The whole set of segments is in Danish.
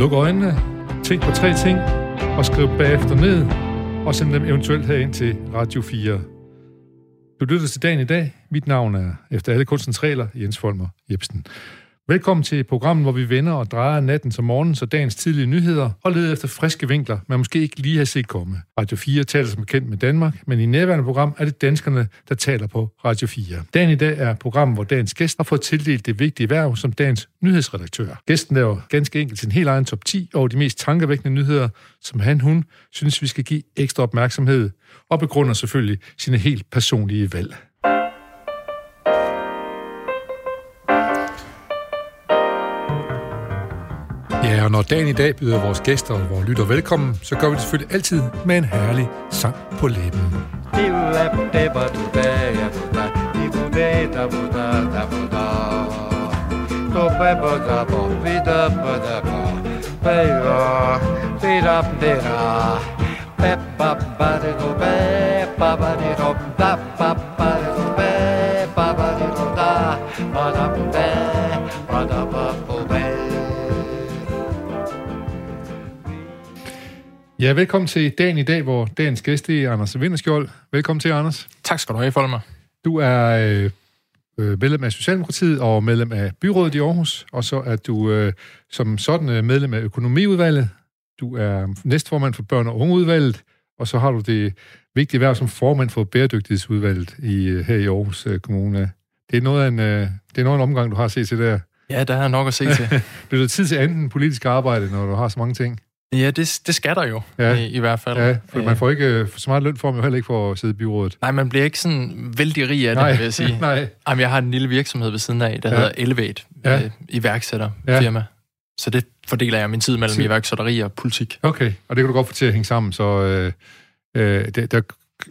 Luk øjnene, tænk på tre ting, og skriv bagefter ned, og send dem eventuelt herind til Radio 4. Du lytter til dagen i dag. Mit navn er, efter alle kunstens regler, Jens Folmer Jebsen. Velkommen til programmet, hvor vi vender og drejer natten til morgen, så dagens tidlige nyheder og leder efter friske vinkler, man måske ikke lige har set komme. Radio 4 taler som bekendt med Danmark, men i nærværende program er det danskerne, der taler på Radio 4. Dagen i dag er programmet, hvor dagens gæst har fået tildelt det vigtige værv som dagens nyhedsredaktør. Gæsten laver ganske enkelt sin helt egen top 10 over de mest tankevækkende nyheder, som han, hun, synes, vi skal give ekstra opmærksomhed, og begrunder selvfølgelig sine helt personlige valg. Ja, og når dagen i dag byder vores gæster og vores lytter velkommen, så gør vi det selvfølgelig altid med en herlig sang på læben. Ja, velkommen til dagen i dag, hvor dagens gæst er Anders Vinderskjold. Velkommen til, Anders. Tak skal du have, Folmer. Du er øh, øh, medlem af Socialdemokratiet og medlem af Byrådet i Aarhus, og så er du øh, som sådan øh, medlem af Økonomiudvalget. Du er næstformand for Børn- og Ungeudvalget, og så har du det vigtige værv som formand for Bæredygtighedsudvalget i, øh, her i Aarhus øh, Kommune. Det er noget af en, øh, det er noget af en omgang, du har set til der. Ja, der er nok at se til. Bliver det tid til anden politisk arbejde, når du har så mange ting? Ja, det, det skal der jo, ja. i, i hvert fald. Ja, for man får ikke øh, så meget løn for, jo heller ikke for at sidde i byrådet. Nej, man bliver ikke sådan vældig rig af det, Nej. vil jeg sige. Nej. Jamen, jeg har en lille virksomhed ved siden af, der ja. hedder Elevate, ja. øh, iværksætterfirma. Ja. Så det fordeler jeg min tid mellem iværksætteri og politik. Okay, og det kan du godt få til at hænge sammen, så øh, øh, det, der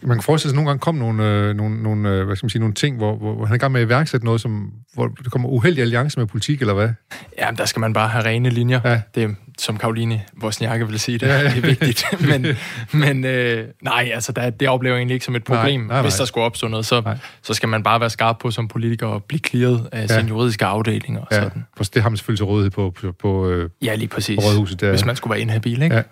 man kan forestille sig, at nogle gange kom nogle, øh, nogle, nogle, øh, hvad skal man sige, nogle ting, hvor, hvor, hvor han er i gang med at iværksætte noget, som, hvor det kommer uheldig alliance med politik, eller hvad? Ja, der skal man bare have rene linjer. Ja. Det som Karoline Vosniakke vil sige, det, ja, ja. det er vigtigt. men men øh, nej, altså, der, det oplever jeg egentlig ikke som et problem. Nej, nej, nej. Hvis der skulle opstå noget, så, så skal man bare være skarp på som politiker og blive clearet af ja. sin juridiske afdeling og ja. sådan. Det har man selvfølgelig til rådighed på, på, på, øh, ja, lige præcis. på rådhuset. Der. Hvis man skulle være inhabil, ikke? Ja.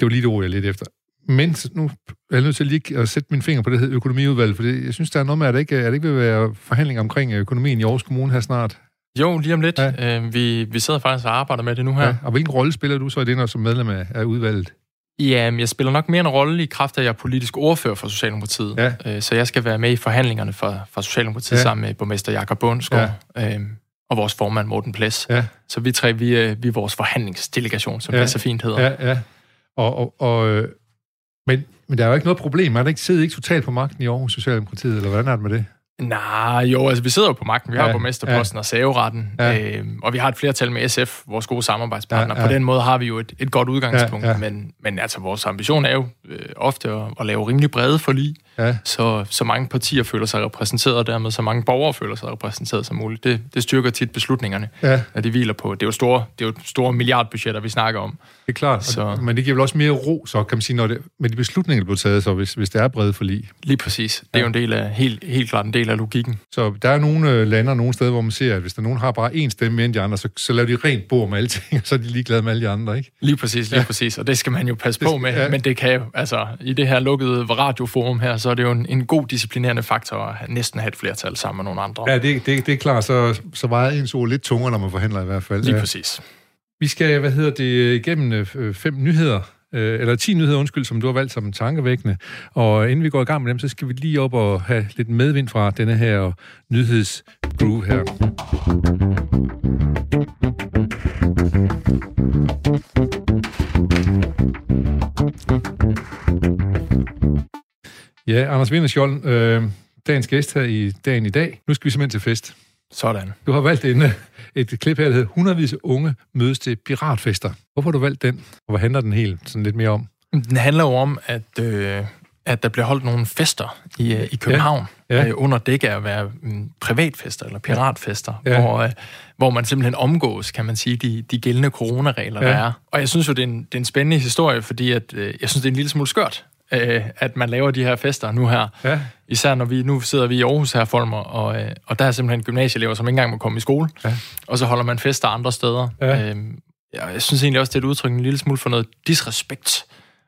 Det var lige det ord, jeg lidt efter. Men nu er jeg nødt til lige at sætte min finger på det her økonomiudvalg, for det, jeg synes, der er noget med, at det ikke, at det ikke vil være forhandling omkring økonomien i Aarhus Kommune her snart. Jo, lige om lidt. Ja. Øh, vi, vi sidder faktisk og arbejder med det nu her. Ja. Og hvilken rolle spiller du så i det, når som medlem af, af udvalget? Ja, jeg spiller nok mere en rolle i kraft af, at jeg er politisk ordfører for Socialdemokratiet. Ja. Øh, så jeg skal være med i forhandlingerne for, for Socialdemokratiet ja. sammen med borgmester Jakob Bundsgaard ja. øh, og vores formand Morten Plæs. Ja. Så vi tre, vi, vi er vores forhandlingsdelegation, som ja. det så fint hedder. Ja, ja. Og, og, og men, men der er jo ikke noget problem. Er der ikke sidder ikke totalt på magten i Aarhus Socialdemokratiet, eller hvordan er det med det? Nej, jo, altså vi sidder jo på magten. Vi ja, har borgmesterposten ja. og saveretten, ja. øh, og vi har et flertal med SF, vores gode samarbejdspartner. Ja, ja. På den måde har vi jo et, et godt udgangspunkt, ja, ja. Men, men altså vores ambition er jo øh, ofte at, at lave rimelig brede forlig, ja. så, så mange partier føler sig repræsenteret, og dermed så mange borgere føler sig repræsenteret som muligt. Det, det styrker tit beslutningerne, ja. at de hviler på. Det er jo store, det er jo store milliardbudgetter, vi snakker om. Det er klart, så. men det giver vel også mere ro, så kan man sige, når det, med de beslutninger, der bliver taget, så hvis, hvis det er brede forlig. Lige præcis. Det er ja. jo en del af, helt, helt klart en del af logikken. Så der er nogle øh, lande og nogle steder, hvor man ser, at hvis der nogen har bare én stemme mere end de andre, så, så laver de rent bord med alting, og så er de ligeglade med alle de andre, ikke? Lige præcis, lige ja. præcis. Og det skal man jo passe det, på med. Ja. Men det kan jo, altså, i det her lukkede radioforum her, så er det jo en, en god disciplinerende faktor at næsten have et flertal sammen med nogle andre. Ja, det, det, det er klart. Så, så vejer ens ord lidt tungere, når man forhandler i hvert fald. Lige ja. præcis. Vi skal, hvad hedder det, igennem øh, fem nyheder, øh, eller 10 nyheder, undskyld, som du har valgt som tankevækkende. Og inden vi går i gang med dem, så skal vi lige op og have lidt medvind fra denne her nyhedsgroove her. Ja, Anders Vinderskjold, øh, dagens gæst her i dagen i dag. Nu skal vi simpelthen til fest. Sådan. Du har valgt en, et klip her, der hedder 100 unge mødes til piratfester. Hvorfor har du valgt den, og hvad handler den helt sådan lidt mere om? Den handler jo om, at, øh, at der bliver holdt nogle fester i, øh, i København, ja. Ja. Øh, under dække af at være um, privatfester eller piratfester, ja. hvor, øh, hvor man simpelthen omgås, kan man sige, de, de gældende coronaregler, ja. der er. Og jeg synes jo, det er en, det er en spændende historie, fordi at, øh, jeg synes, det er en lille smule skørt, øh, at man laver de her fester nu her. Ja. Især når vi, nu sidder vi i Aarhus her, Folmer, og, øh, og der er simpelthen gymnasieelever, som ikke engang må komme i skole. Ja. Og så holder man fester andre steder. Ja. Øh, jeg synes egentlig også, det er et udtryk en lille smule for noget disrespekt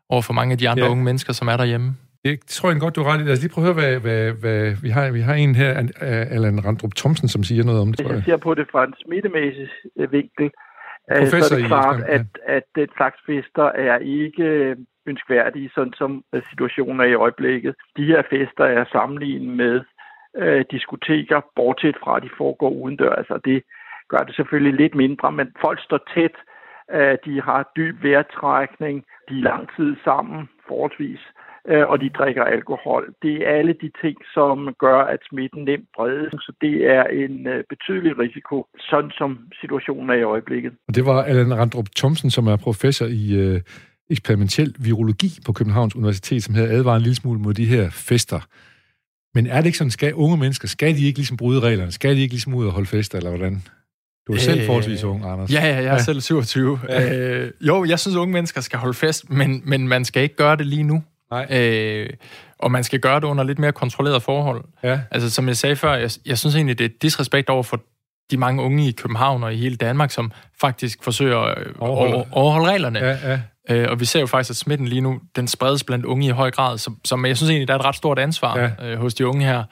over for mange af de andre ja. unge mennesker, som er derhjemme. Det tror jeg godt, du har ret i. Lad os lige prøve at høre, hvad, hvad, hvad vi, har, vi har en her, Allan Randrup Thomsen, som siger noget om det. Hvis jeg ser på det fra en smittemæssig øh, vinkel, Professor så er det klart, at, at den slags fester er ikke ønskværdige, sådan som øh, situationen er i øjeblikket. De her fester er sammenlignet med øh, diskoteker, bortset fra, at de foregår udendørs. Altså det gør det selvfølgelig lidt mindre, men folk står tæt, øh, de har dyb vejrtrækning, de er lang tid sammen, forholdsvis, øh, og de drikker alkohol. Det er alle de ting, som gør, at smitten nemt bredes, så det er en øh, betydelig risiko, sådan som situationen er i øjeblikket. Det var Allan Randrup Thomsen, som er professor i øh, eksperimentel virologi på Københavns Universitet, som havde advaret en lille smule mod de her fester. Men er det ikke sådan, skal unge mennesker, skal de ikke ligesom bryde reglerne? Skal de ikke ligesom ud og holde fester, eller hvordan? Du er selv øh, forholdsvis ung, Anders. Ja, ja, jeg er ja. selv 27. Ja. Øh, jo, jeg synes, unge mennesker skal holde fest, men, men man skal ikke gøre det lige nu. Nej. Øh, og man skal gøre det under lidt mere kontrolleret forhold. Ja. Altså, som jeg sagde før, jeg, jeg synes egentlig, det er disrespekt over for de mange unge i København og i hele Danmark, som faktisk forsøger at overholde, overholde reglerne. Ja, ja. Øh, og vi ser jo faktisk, at smitten lige nu, den spredes blandt unge i høj grad, som, som jeg synes egentlig, der er et ret stort ansvar ja. øh, hos de unge her.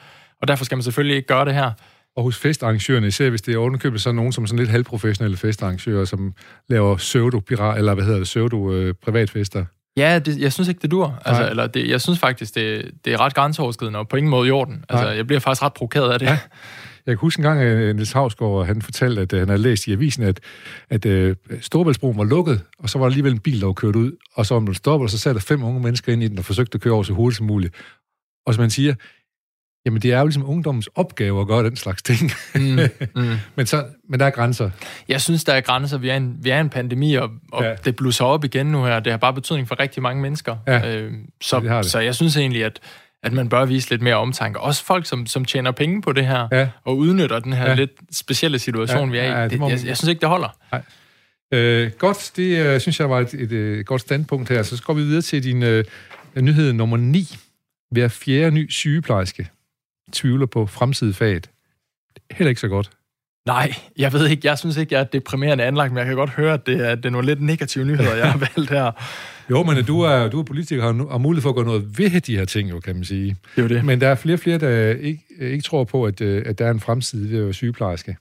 Og derfor skal man selvfølgelig ikke gøre det her. Og hos festarrangørerne, især hvis det er underkøbet så nogen som sådan lidt halvprofessionelle festarrangører, som laver pseudo eller hvad hedder det, pseudo-privatfester. Øh, Ja, det, jeg synes ikke, det dur. Altså, eller det, jeg synes faktisk, det, det er ret grænseoverskridende, og på ingen måde i orden. Altså, jeg bliver faktisk ret provokeret af det. Ja. Jeg kan huske en gang, at øh, Niels Havsgaard, han fortalte, at uh, han havde læst i avisen, at, at uh, Storbæltsbroen var lukket, og så var der alligevel en bil, der var kørt ud, og så man stoppet, og så sad der fem unge mennesker ind i den, og forsøgte at køre over så hurtigt som muligt. Og som man siger, Jamen, det er jo ligesom ungdommens opgave at gøre den slags ting. Mm, mm. men, så, men der er grænser. Jeg synes, der er grænser. Vi er en, vi er en pandemi, og, og ja. det blusser op igen nu her. Det har bare betydning for rigtig mange mennesker. Ja, øh, så, det det. så jeg synes egentlig, at, at man bør vise lidt mere omtanke. Også folk, som, som tjener penge på det her, ja. og udnytter den her ja. lidt specielle situation, ja, vi er i. Ja, det, det, jeg, jeg synes ikke, det holder. Nej. Øh, godt, det uh, synes jeg var et, et, et godt standpunkt her. Så går vi videre til din uh, nyhed nummer 9. Hver fjerde ny sygeplejerske tvivler på fremtidsfaget. Heller ikke så godt. Nej, jeg ved ikke. Jeg synes ikke, jeg er deprimerende anlagt, men jeg kan godt høre, at det er, det er nogle lidt negative nyheder, jeg har valgt her. jo, men du er, du er politiker og har mulighed for at gøre noget ved de her ting, jo, kan man sige. Det er det. Men der er flere og flere, der ikke, ikke tror på, at, at der er en fremtid ved at være sygeplejerske.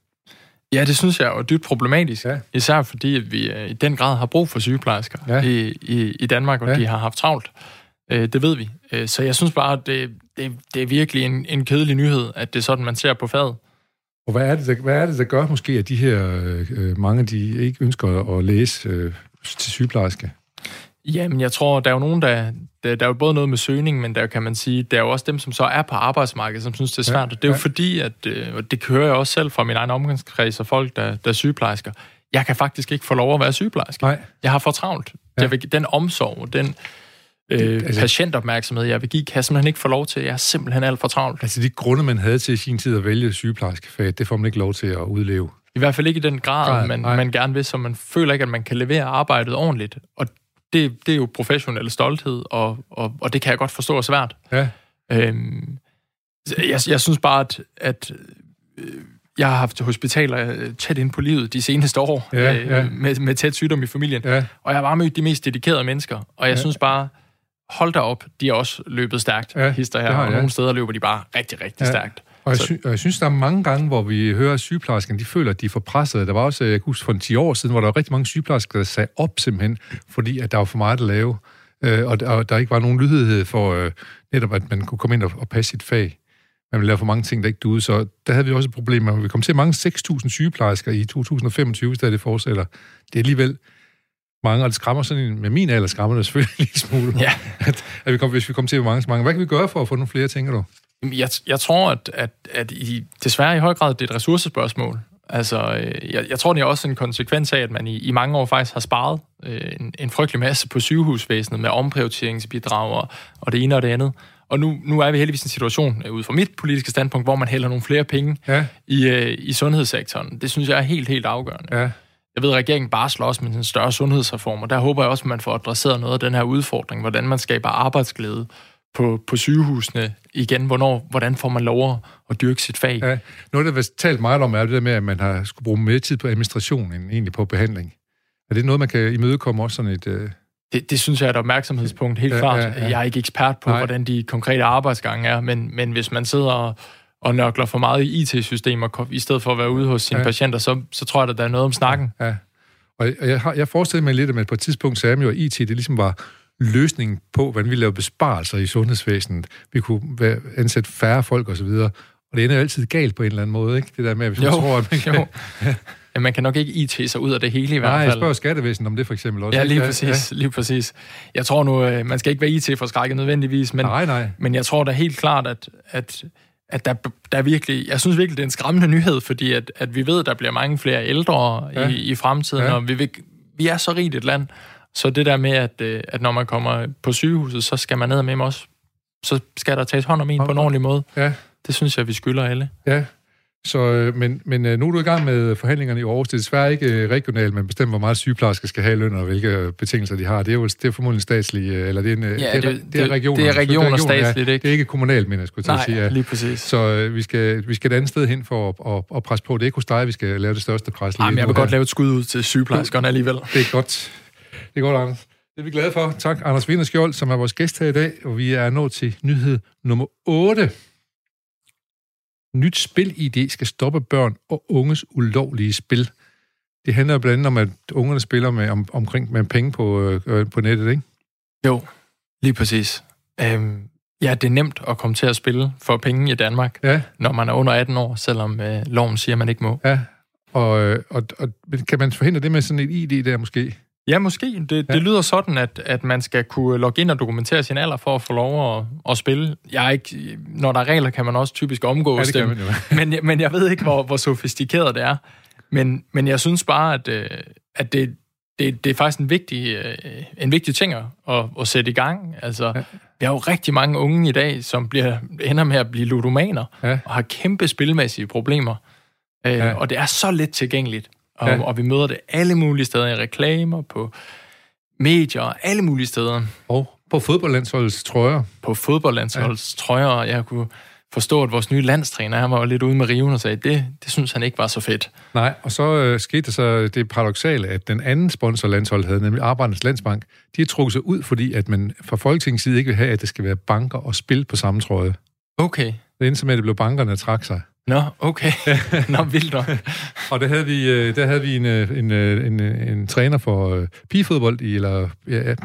Ja, det synes jeg er dybt problematisk. Ja. Især fordi, at vi øh, i den grad har brug for sygeplejersker ja. i, i, i Danmark, og ja. de har haft travlt. Øh, det ved vi. Øh, så jeg synes bare, at det, det, det er virkelig en, en kedelig nyhed, at det er sådan, man ser på fadet. Og hvad er det, der, hvad er det, der gør måske, at de her øh, mange, de ikke ønsker at læse øh, til sygeplejerske? Jamen, jeg tror, der er jo nogen, der, der, der er jo både noget med søgning, men der kan man sige, der er jo også dem, som så er på arbejdsmarkedet, som synes, det er svært. Ja, og det er jo ja. fordi, at, øh, og det kører jeg også selv fra min egen omgangskreds og folk, der, der er sygeplejersker. Jeg kan faktisk ikke få lov at være sygeplejerske. Nej. Jeg har for travlt. Ja. Jeg vil, den omsorg, den, øh, altså, patientopmærksomhed, jeg vil give, kan jeg simpelthen ikke få lov til. Jeg er simpelthen alt for travlt. Altså de grunde, man havde til sin tid at vælge sygeplejerskefag, det får man ikke lov til at udleve. I hvert fald ikke i den grad, grad man, man gerne vil, så man føler ikke, at man kan levere arbejdet ordentligt. Og det, det er jo professionel stolthed, og, og, og det kan jeg godt forstå er svært. Ja. Øhm, jeg, jeg synes bare, at, at øh, jeg har haft hospitaler tæt ind på livet de seneste år, ja, øh, ja. Med, med tæt sygdom i familien, ja. og jeg har bare mødt de mest dedikerede mennesker, og jeg ja. synes bare, hold da op, de er også løbet stærkt, ja, hister her, har, og ja. nogle steder løber de bare rigtig, rigtig ja. stærkt. Og jeg, sy- og jeg synes, der er mange gange, hvor vi hører, at sygeplejerskerne de føler, at de er for presset. Der var også, jeg huske for en 10 år siden, hvor der var rigtig mange sygeplejersker, der sagde op simpelthen, fordi at der var for meget at lave, øh, og, og der ikke var nogen lydighed for øh, netop, at man kunne komme ind og, og passe sit fag. Man ville lave for mange ting, der ikke duede, så der havde vi også et problem vi kom til mange 6.000 sygeplejersker i 2025, hvis det fortsætter. Det er alligevel mange, og det skræmmer sådan en, med min alder skræmmer det selvfølgelig en smule, ja. at, at vi kom, hvis vi kommer til mange, mange. Hvad kan vi gøre for at få nogle flere, tænker du? Jeg, jeg tror, at, at, at i, desværre i høj grad, det er et ressourcespørgsmål. Altså, øh, jeg, jeg tror, det er også en konsekvens af, at man i, i mange år faktisk har sparet øh, en, en frygtelig masse på sygehusvæsenet med omprioriteringsbidrag og, og det ene og det andet. Og nu, nu er vi heldigvis i en situation, øh, ud fra mit politiske standpunkt, hvor man hælder nogle flere penge ja. i, øh, i sundhedssektoren. Det synes jeg er helt, helt afgørende. Ja. Jeg ved, at regeringen bare slås med en større sundhedsreform, og der håber jeg også, at man får adresseret noget af den her udfordring, hvordan man skaber arbejdsglæde på, på sygehusene igen. Hvornår, hvordan får man lov at dyrke sit fag? Ja, noget, der har talt meget om, er det der med, at man har skulle bruge mere tid på administration end egentlig på behandling. Er det noget, man kan imødekomme også sådan et... Øh... Det, det synes jeg er et opmærksomhedspunkt, helt ja, klart. Ja, ja. Jeg er ikke ekspert på, Nej. hvordan de konkrete arbejdsgange er, men, men hvis man sidder og, og nørkler for meget i IT-systemer, i stedet for at være ude hos sine ja. patienter, så, så tror jeg, at der er noget om snakken. Ja. Og jeg, har, jeg forestiller mig lidt, at på et tidspunkt sagde man jo, at IT det ligesom var løsningen på, hvordan vi laver besparelser i sundhedsvæsenet. Vi kunne ansætte færre folk osv., og, og det ender jo altid galt på en eller anden måde, ikke? Det der med, hvis man jo, tror, at man kan... Jo. Ja, man kan nok ikke IT sig ud af det hele i hvert fald. Nej, jeg spørger skattevæsenet om det for eksempel også. Ja, lige præcis. Ja. Lige præcis. Jeg tror nu, øh, man skal ikke være IT-forskrækket nødvendigvis, men, nej, nej. men jeg tror da helt klart, at, at, at der, der er virkelig, jeg synes virkelig, det er en skræmmende nyhed, fordi at, at vi ved, at der bliver mange flere ældre ja. i, i fremtiden, ja. og vi, vi er så rigt et land, så det der med, at, øh, at når man kommer på sygehuset, så skal man ned med os, så skal der tages hånd om en okay. på en ordentlig måde. Ja. Det synes jeg, vi skylder alle. Ja, så, øh, men, men øh, nu er du i gang med forhandlingerne i Aarhus. Det er desværre ikke regionalt, men bestemt, hvor meget sygeplejersker skal have løn, og hvilke betingelser de har. Det er jo det er formodentlig statslige, eller det er, en, ja, det, det, det, det er regioner. Det er regioner statsligt, ikke? Det er ikke kommunalt, men jeg skulle til Nej, at sige. Ja. lige præcis. Så uh, vi, skal, vi skal et andet sted hen for at, at, at presse på. Det er ikke hos dig, vi skal lave det største pres. Nej, men jeg vil godt lave et skud ud til sygeplejerskerne alligevel. Det er godt. Det er godt, Anders. Det er vi glade for. Tak, Anders Vinderskjold, som er vores gæst her i dag, og vi er nået til nyhed nummer 8. Nyt spil-ID skal stoppe børn og unges ulovlige spil. Det handler blandt andet om, at ungerne spiller med, om, omkring med penge på, øh, på nettet, ikke? Jo, lige præcis. Øhm, ja, det er nemt at komme til at spille for penge i Danmark, ja. når man er under 18 år, selvom øh, loven siger, man ikke må. Ja, og, øh, og, og kan man forhindre det med sådan et ID der måske? Ja, måske. Det, ja. det lyder sådan, at, at man skal kunne logge ind og dokumentere sin alder for at få lov at, at spille. Jeg er ikke, når der er regler, kan man også typisk omgås ja, dem. men, men jeg ved ikke, hvor, hvor sofistikeret det er. Men, men jeg synes bare, at, øh, at det, det, det er faktisk en vigtig, øh, en vigtig ting at, at sætte i gang. Altså, ja. Vi har jo rigtig mange unge i dag, som bliver, ender med at blive ludomaner ja. og har kæmpe spilmæssige problemer. Øh, ja. Og det er så let tilgængeligt. Og, ja. og vi møder det alle mulige steder i reklamer, på medier, alle mulige steder. Og på fodboldlandsholdets trøjer. På fodboldlandsholdets ja. trøjer. Jeg kunne forstå, at vores nye landstræner, han var lidt ude med riven og sagde, det, det synes han ikke var så fedt. Nej, og så øh, skete det så det paradoxale, at den anden sponsor, landsholdet havde, nemlig Arbejdernes Landsbank, de har trukket sig ud, fordi at man fra Folketingets side ikke vil have, at det skal være banker og spil på samme trøje. Okay. Det endte med, at det blev bankerne, der trak sig. Nå, okay. Nå, vildt nok. og der havde vi, øh, der havde vi en, øh, en, øh, en, en træner for pigefodbold, eller ja,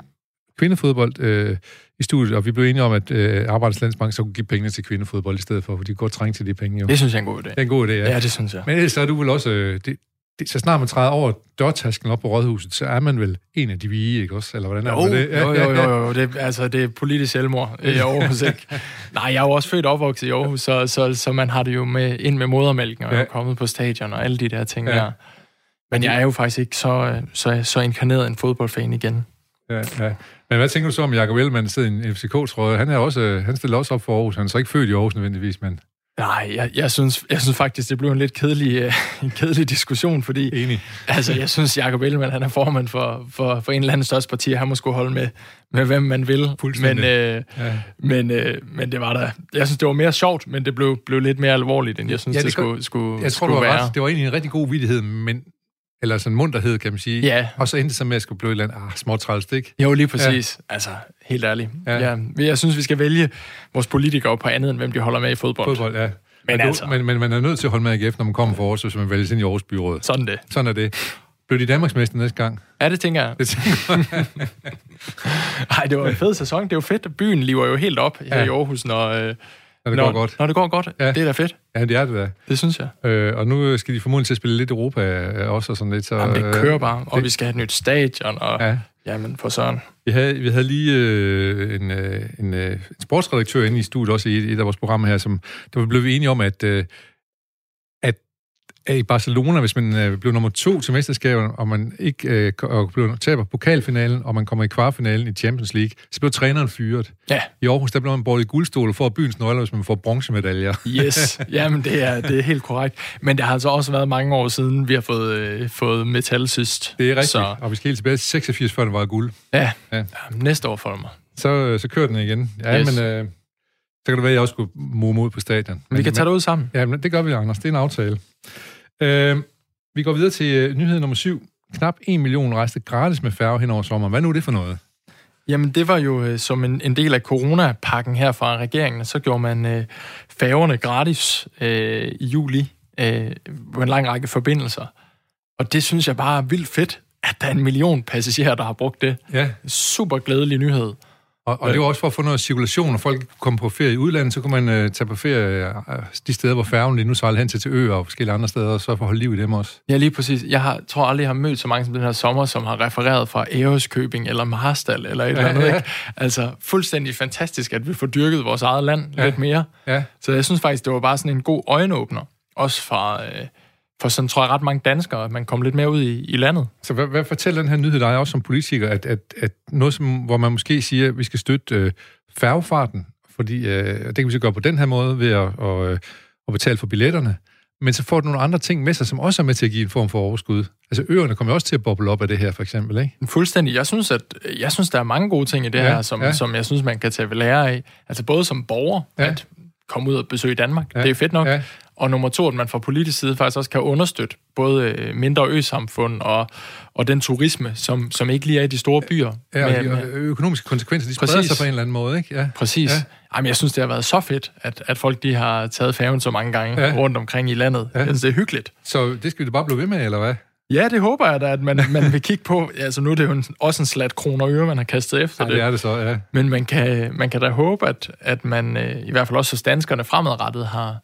kvindefodbold øh, i studiet, og vi blev enige om, at øh, Arbejdernes Landsbank så kunne give pengene til kvindefodbold i stedet for, for de går trængt til de penge. Jo. Det synes jeg er en god idé. Det er en god idé, ja. Ja, det synes jeg. Men ellers så er du vel også... Øh, det, det, så snart man træder over dørtasken op på rådhuset, så er man vel en af de vige, ikke også? Eller hvordan er jo, det? Jo, jo, jo, jo. Det, altså, det er politisk selvmord i Aarhus, ikke? Nej, jeg er jo også født og opvokset i Aarhus, så, så, så man har det jo med, ind med modermælken, og ja. er kommet på stadion og alle de der ting ja. der. Men jeg er jo faktisk ikke så, så, så inkarneret en fodboldfan igen. Ja, ja. Men hvad tænker du så om Jacob Ellemann, der sidder i en FCK-trøje? Han, er også, han stiller også op for Aarhus. Han er så ikke født i Aarhus nødvendigvis, men... Nej, jeg, jeg, synes, jeg synes faktisk, det blev en lidt kedelig, uh, en kedelig diskussion, fordi Enig. altså, jeg synes, Jacob Ellemann, han er formand for, for, for en eller anden største parti, han må skulle holde med, med hvem man vil. Men, uh, ja. men, uh, men det var der. Jeg synes, det var mere sjovt, men det blev, blev lidt mere alvorligt, end jeg synes, ja, det, det skulle, skulle, jeg tror, skulle du være. Ret. Det var egentlig en rigtig god vidighed, men eller sådan munterhed, kan man sige. Ja. Og så endte det så med, at jeg skulle blive et eller andet, ah, småtræls, ikke? Jo, lige præcis. Ja. Altså, helt ærligt. Ja. ja. Jeg synes, vi skal vælge vores politikere på andet, end hvem de holder med i fodbold. Fodbold, ja. Men, men, altså... men, men man er nødt til at holde med AGF, når man kommer for Aarhus, hvis man vælges ind i Aarhus Byråd. Sådan det. Sådan er det. Blev de Danmarksmester næste gang? Ja, det tænker jeg. Det tænker jeg. Ej, det var en fed sæson. Det er jo fedt, at byen lever jo helt op her ja. i Aarhus, når, øh, når det når, går godt. Når det går godt. Ja. Det er da fedt. Ja, det er det da. Det synes jeg. Øh, og nu skal de formodentlig til at spille lidt Europa øh, også og sådan lidt. Så, Jamen, det kører bare, og det... vi skal have et nyt stadion, og ja. jamen for søren. Vi havde, vi havde lige øh, en, øh, en, øh, en sportsredaktør inde i studiet, også i et af vores programmer her, som der blev vi enige om, at øh, i Barcelona, hvis man øh, blev nummer to til mesterskabet, og man ikke øh, og blev taber pokalfinalen, og man kommer i kvartfinalen i Champions League, så blev træneren fyret. Ja. I Aarhus, der blev man båret i guldstol for byens nøgler, hvis man får bronzemedaljer. Yes, jamen det er, det er helt korrekt. Men det har altså også været mange år siden, vi har fået, øh, fået metal sidst. Det er rigtigt, så... og vi skal helt tilbage til 86, før det var guld. Ja, ja. ja næste år for mig. Så, øh, så kører den igen. Ja, yes. men... Øh, så kan det være, at jeg også skulle move ud på stadion. Men, vi kan tage det ud sammen. Ja, men det gør vi, Anders. Det er en aftale. Øh, vi går videre til uh, nyhed nummer syv. knap 1 million rejste gratis med færge hen over sommeren. Hvad nu er det for noget? Jamen, det var jo øh, som en, en del af coronapakken her fra regeringen, så gjorde man øh, færgerne gratis øh, i juli øh, på en lang række forbindelser. Og det synes jeg bare er vildt fedt, at der er en million passagerer, der har brugt det. Ja. Super glædelig nyhed. Og, og det var også for at få noget cirkulation, når folk kom på ferie i udlandet, så kunne man øh, tage på ferie øh, de steder, hvor færgen lige nu sejler hen til, til øer og forskellige andre steder, og så få holde liv i dem også. Ja, lige præcis. Jeg har, tror aldrig, jeg har mødt så mange som den her sommer, som har refereret fra Ærøskøbing eller Marstal eller et ja, eller andet. Ja. Ikke? Altså, fuldstændig fantastisk, at vi får dyrket vores eget land ja. lidt mere. Ja. Så jeg synes faktisk, det var bare sådan en god øjenåbner, også fra... Øh, for sådan tror jeg ret mange danskere, at man kommer lidt mere ud i, i landet. Så hvad, hvad fortæller den her nyhed dig også som politiker, at, at, at noget, som, hvor man måske siger, at vi skal støtte øh, færgefarten, fordi øh, det kan vi så gøre på den her måde ved at, og, øh, at betale for billetterne, men så får du nogle andre ting med sig, som også er med til at give en form for overskud. Altså øerne kommer også til at boble op af det her, for eksempel, ikke? Fuldstændig. Jeg synes, at jeg synes, der er mange gode ting i det ja, her, som, ja. som jeg synes, man kan tage ved lære af. Altså både som borger, ja. at komme ud og besøge Danmark. Ja. Det er fedt nok. Ja. Og nummer to, at man fra politisk side faktisk også kan understøtte både øh, mindre øsamfund og, og den turisme, som, som ikke lige er i de store byer. Ja, og med, de økonomiske konsekvenser, de spreder præcis. sig på en eller anden måde, ikke? Ja. Præcis. Ja. Jamen, jeg synes, det har været så fedt, at, at folk de har taget færgen så mange gange ja. rundt omkring i landet. Ja. Jeg synes, det er hyggeligt. Så det skal vi da bare blive ved med, eller hvad? Ja, det håber jeg da, at man, man vil kigge på. Altså nu er det jo en, også en slat kroner og øre, man har kastet efter ja, det. det er det så, ja. Men man kan, man kan da håbe, at, at man øh, i hvert fald også hos danskerne fremadrettet har,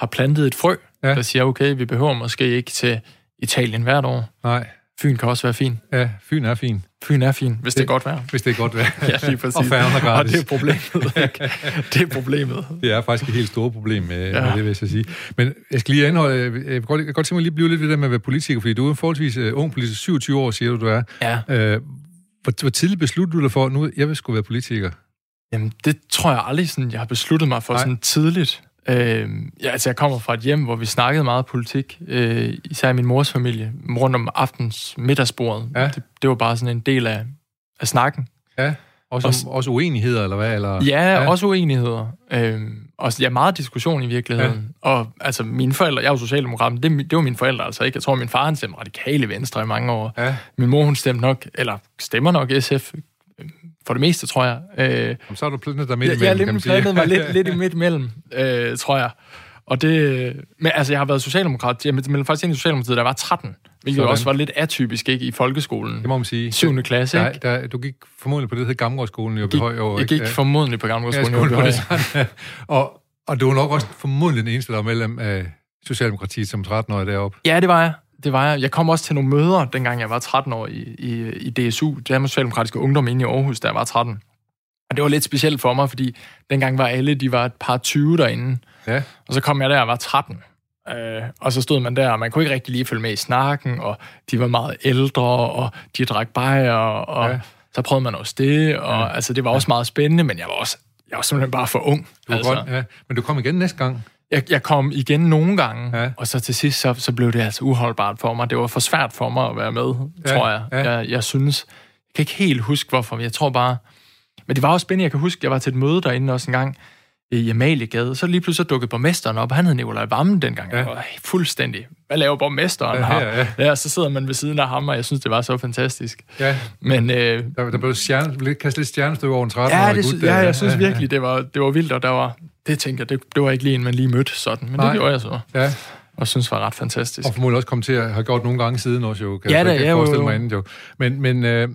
har plantet et frø, ja. der siger, okay, vi behøver måske ikke til Italien hvert år. Nej. Fyn kan også være fin. Ja, Fyn er fin. Fyn er fin, hvis det, det er godt vejr. Hvis det er godt vejr. ja, lige præcis. og færgen er gratis. Og det er problemet. Ikke? Det er problemet. Det er faktisk et helt stort problem med, ja. med det, vil jeg sige. Men jeg skal lige anholde, jeg vil godt, jeg kan godt tænke mig lige blive lidt ved det med at være politiker, fordi du er en forholdsvis uh, ung politiker, 27 år, siger du, du er. Ja. Uh, hvor, hvor tidligt besluttede du dig for, at nu jeg vil skulle være politiker? Jamen, det tror jeg aldrig, sådan, jeg har besluttet mig for Nej. sådan tidligt. Øh, ja, altså jeg kommer fra et hjem, hvor vi snakkede meget politik, øh, især i min mors familie, rundt om aftens middagsbordet. Ja. Det, det var bare sådan en del af, af snakken. Ja, også, også, også uenigheder, eller hvad? Eller? Ja, ja, også uenigheder. Øh, og ja, meget diskussion i virkeligheden. Ja. Og altså, mine forældre, jeg er jo socialdemokrat, det, det var mine forældre altså ikke. Jeg tror, min far han stemte radikale venstre i mange år. Ja. Min mor, hun stemte nok, eller stemmer nok SF for det meste, tror jeg. Øh, så har du plantet dig midt imellem, Jeg, jeg har plantet mig lidt, lidt i midt imellem, øh, tror jeg. Og det... Men altså, jeg har været socialdemokrat. Jeg meldte faktisk ind i Socialdemokratiet, jeg var 13. Hvilket Sådan. også var lidt atypisk, ikke? I folkeskolen. Det må man sige. 7. klasse, ikke? Der, der, du gik formodentlig på det, der hedder Gammelgårdsskolen i Åbyhøj. Jeg gik formodentlig på Gammelgårdsskolen ja, i Åbyhøj. og, og du var nok også formodentlig den eneste, der var medlem af Socialdemokratiet som 13-årig deroppe. Ja, det var jeg det var jeg. Jeg kom også til nogle møder, dengang jeg var 13 år i, i, i DSU, Danmarks Socialdemokratiske Ungdom inde i Aarhus, da jeg var 13. Og det var lidt specielt for mig, fordi dengang var alle, de var et par 20 derinde. Ja. Og så kom jeg der og var 13. Øh, og så stod man der, og man kunne ikke rigtig lige følge med i snakken, og de var meget ældre, og de drak bajer, og ja. så prøvede man også det, og ja. altså, det var også meget spændende, men jeg var også jeg var simpelthen bare for ung. Du altså. godt, ja. Men du kom igen næste gang? Jeg, jeg kom igen nogle gange, ja. og så til sidst, så, så blev det altså uholdbart for mig. Det var for svært for mig at være med, ja. tror jeg. Ja. jeg. Jeg synes, jeg kan ikke helt huske, hvorfor, men jeg tror bare... Men det var også spændende, jeg kan huske, jeg var til et møde derinde også en gang, i Amaliegade, så lige pludselig dukkede borgmesteren op, han hed Nikolaj Vammen dengang, ja. var fuldstændig, hvad laver borgmesteren ja, her? Ja, ja. ja, så sidder man ved siden af ham, og jeg synes, det var så fantastisk. Ja, Men, øh, der, der blev, stjerne, kastet lidt stjernestykke over en 13 ja, det, ja, jeg synes ja, virkelig, det var, det var vildt, og der var, det tænker jeg, det, det var ikke lige en, man lige mødte sådan, men Nej. det gjorde jeg så. Ja. Og synes var ret fantastisk. Og formodentlig også kommet til at have gjort nogle gange siden også, jo. Kan ja, det er jo, jo. Mig inden, jo. Men, men, øh,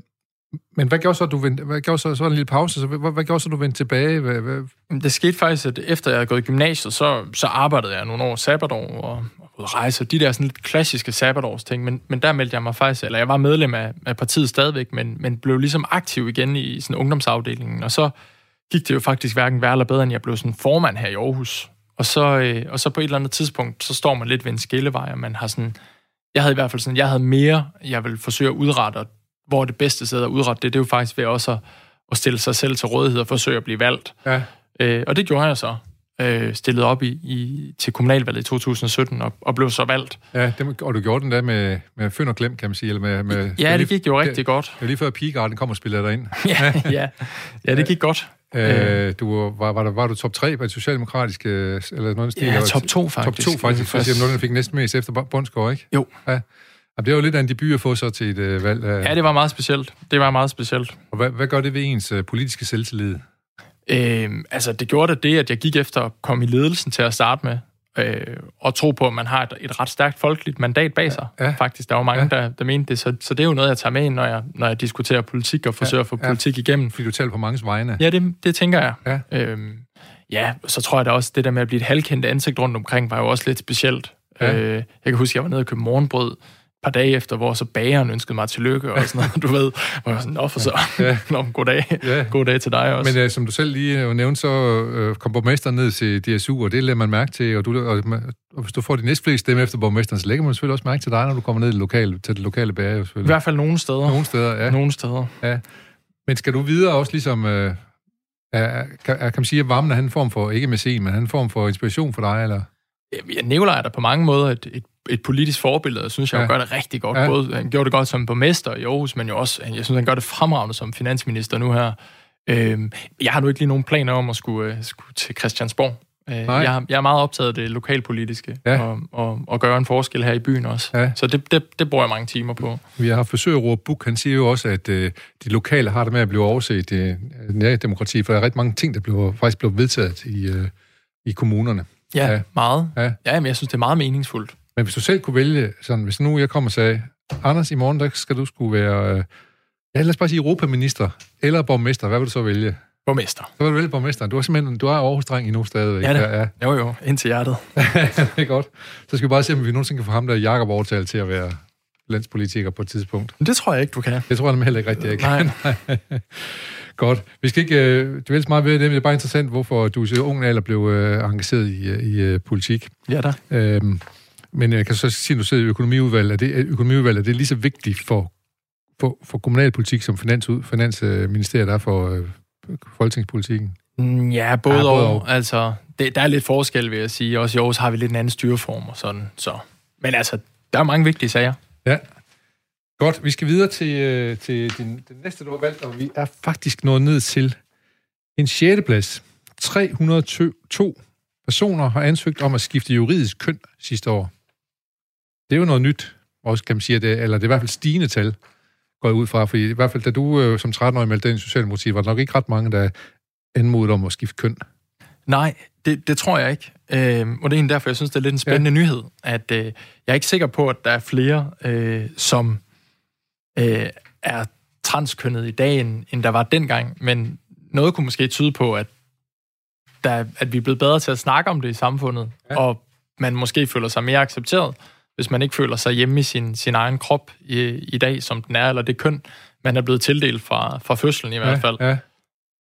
men hvad gjorde så, du vendte, hvad gjorde så, så en lille pause, så hvad, hvad gjorde så, du vendte tilbage? Hvad, hvad? Det skete faktisk, at efter jeg havde gået i gymnasiet, så, så arbejdede jeg nogle år sabbatår og, og rejse, de der sådan lidt klassiske sabbatårs ting, men, men der meldte jeg mig faktisk, eller jeg var medlem af, af partiet stadigvæk, men, men blev ligesom aktiv igen i sådan ungdomsafdelingen, og så gik det jo faktisk hverken værre eller bedre, end jeg blev sådan formand her i Aarhus. Og så, øh, og så på et eller andet tidspunkt, så står man lidt ved en skillevej, og man har sådan, jeg havde i hvert fald sådan, jeg havde mere, jeg vil forsøge at udrette, og hvor det bedste sted at udrette det, det er jo faktisk ved også at, at stille sig selv til rådighed og forsøge at blive valgt. Ja. Øh, og det gjorde jeg så. Øh, stillet op i, i, til kommunalvalget i 2017 og, og blev så valgt. Ja, det, og du gjorde den der med, med fynd og klem, kan man sige? Eller med, med, ja, det gik jo rigtig det, godt. Det lige før Pigegarden kom og spillede dig ind. ja, ja. ja, det gik godt. Øh, du, var, var, der, var du top 3 på det socialdemokratiske, eller noget stil? Ja, top 2 faktisk. Top 2 faktisk, for at sige, noget, der fik næsten mest efter Bundsgaard, ikke? Jo. Ja. det var jo lidt af en debut at få så til et øh, valg. Af... Ja, det var meget specielt. Det var meget specielt. Og hvad, hvad gør det ved ens øh, politiske selvtillid? Øh, altså, det gjorde det, at jeg gik efter at komme i ledelsen til at starte med, øh, og tro på, at man har et, et ret stærkt folkeligt mandat bag sig. Ja, ja. Faktisk, der var mange, ja. der, der mente det. Så, så det er jo noget, jeg tager med ind, når jeg, når jeg diskuterer politik og forsøger ja, at få ja. politik igennem. Fordi du taler på mange vegne. Ja, det, det tænker jeg. Ja. Øhm, ja, så tror jeg da også, det der med at blive et halvkendt ansigt rundt omkring, var jo også lidt specielt. Ja. Øh, jeg kan huske, at jeg var nede og købte morgenbrød, par dage efter, hvor så bageren ønskede mig tillykke og sådan noget, du ved. Hvor jeg var sådan, for så, ja. Nå, god dag. Ja. God dag til dig også. Men uh, som du selv lige uh, nævnte, så uh, kom borgmesteren ned til DSU, og det lader man mærke til, og, du, og, og hvis du får de næste stemme efter borgmesteren, så lægger man selvfølgelig også mærke til dig, når du kommer ned i lokale, til det lokale bager. I hvert fald nogle steder. Nogle steder, ja. Nogle steder. Ja. Men skal du videre også ligesom... Uh, er, kan, kan man sige, at varmen er en form for, ikke med men en form for inspiration for dig, eller? Ja, Nikolaj er der på mange måder et, et et politisk forbillede, og synes jeg, ja. gør det rigtig godt. Ja. Både, han gjorde det godt som borgmester i Aarhus, men jo også, jeg synes, han gør det fremragende som finansminister nu her. Øhm, jeg har nu ikke lige nogen planer om at skulle, uh, skulle til Christiansborg. Øh, jeg, jeg er meget optaget af det lokalpolitiske, ja. og, og, og gøre en forskel her i byen også. Ja. Så det, det, det bruger jeg mange timer på. Vi har haft besøg af Roar Buk, han siger jo også, at uh, de lokale har det med at blive overset i nærdemokrati, for der er rigtig mange ting, der bliver, faktisk bliver vedtaget i, uh, i kommunerne. Ja, ja. meget. Ja. ja, men jeg synes, det er meget meningsfuldt. Men hvis du selv kunne vælge, sådan, hvis nu jeg kommer og sagde, Anders, i morgen der skal du skulle være, øh, ja, lad os bare sige europaminister eller borgmester, hvad vil du så vælge? Borgmester. Så vil du vælge borgmester. Du er simpelthen, du er Aarhus-dreng endnu stadigvæk. Ja, det. Ja, ja. Jo, jo, ind til hjertet. det er godt. Så skal vi bare se, om vi nogensinde kan få ham der Jakob overtalt til at være landspolitiker på et tidspunkt. Det tror jeg ikke, du kan. Det tror jeg heller ikke rigtigt, jeg kan. Nej. Godt. Vi skal ikke uh, dvæle så meget ved det, men det er bare interessant, hvorfor du så ung alder blev uh, engageret i, i uh, politik. Ja da. Øhm, men jeg kan så sige, at du sidder i økonomiudvalget, er det, økonomiudvalget er det lige så vigtigt for, for, for kommunalpolitik som finans, Finansministeriet er for øh, folketingspolitikken? Mm, ja, både, ja, både og. og. Altså, det, der er lidt forskel, vil jeg sige. Også i Aarhus har vi lidt en anden styreform og sådan. Så. Men altså, der er mange vigtige sager. Ja. Godt, vi skal videre til, øh, til din, den næste, du har valgt, og vi er faktisk nået ned til en 6. plads. 302 personer har ansøgt om at skifte juridisk køn sidste år. Det er jo noget nyt, også kan man sige, det, eller det er i hvert fald stigende tal, går jeg ud fra, fordi i hvert fald, da du øh, som 13-årig meldte ind i Socialdemokratiet, var der nok ikke ret mange, der anmodede om at skifte køn. Nej, det, det tror jeg ikke. Øh, og det er derfor, jeg synes, det er lidt en spændende ja. nyhed, at øh, jeg er ikke sikker på, at der er flere, øh, som øh, er transkønnet i dag, end, end der var dengang, men noget kunne måske tyde på, at, der, at vi er blevet bedre til at snakke om det i samfundet, ja. og man måske føler sig mere accepteret, hvis man ikke føler sig hjemme i sin, sin egen krop i, i dag, som den er, eller det køn, man er blevet tildelt fra, fra fødslen i hvert fald. Ja, ja.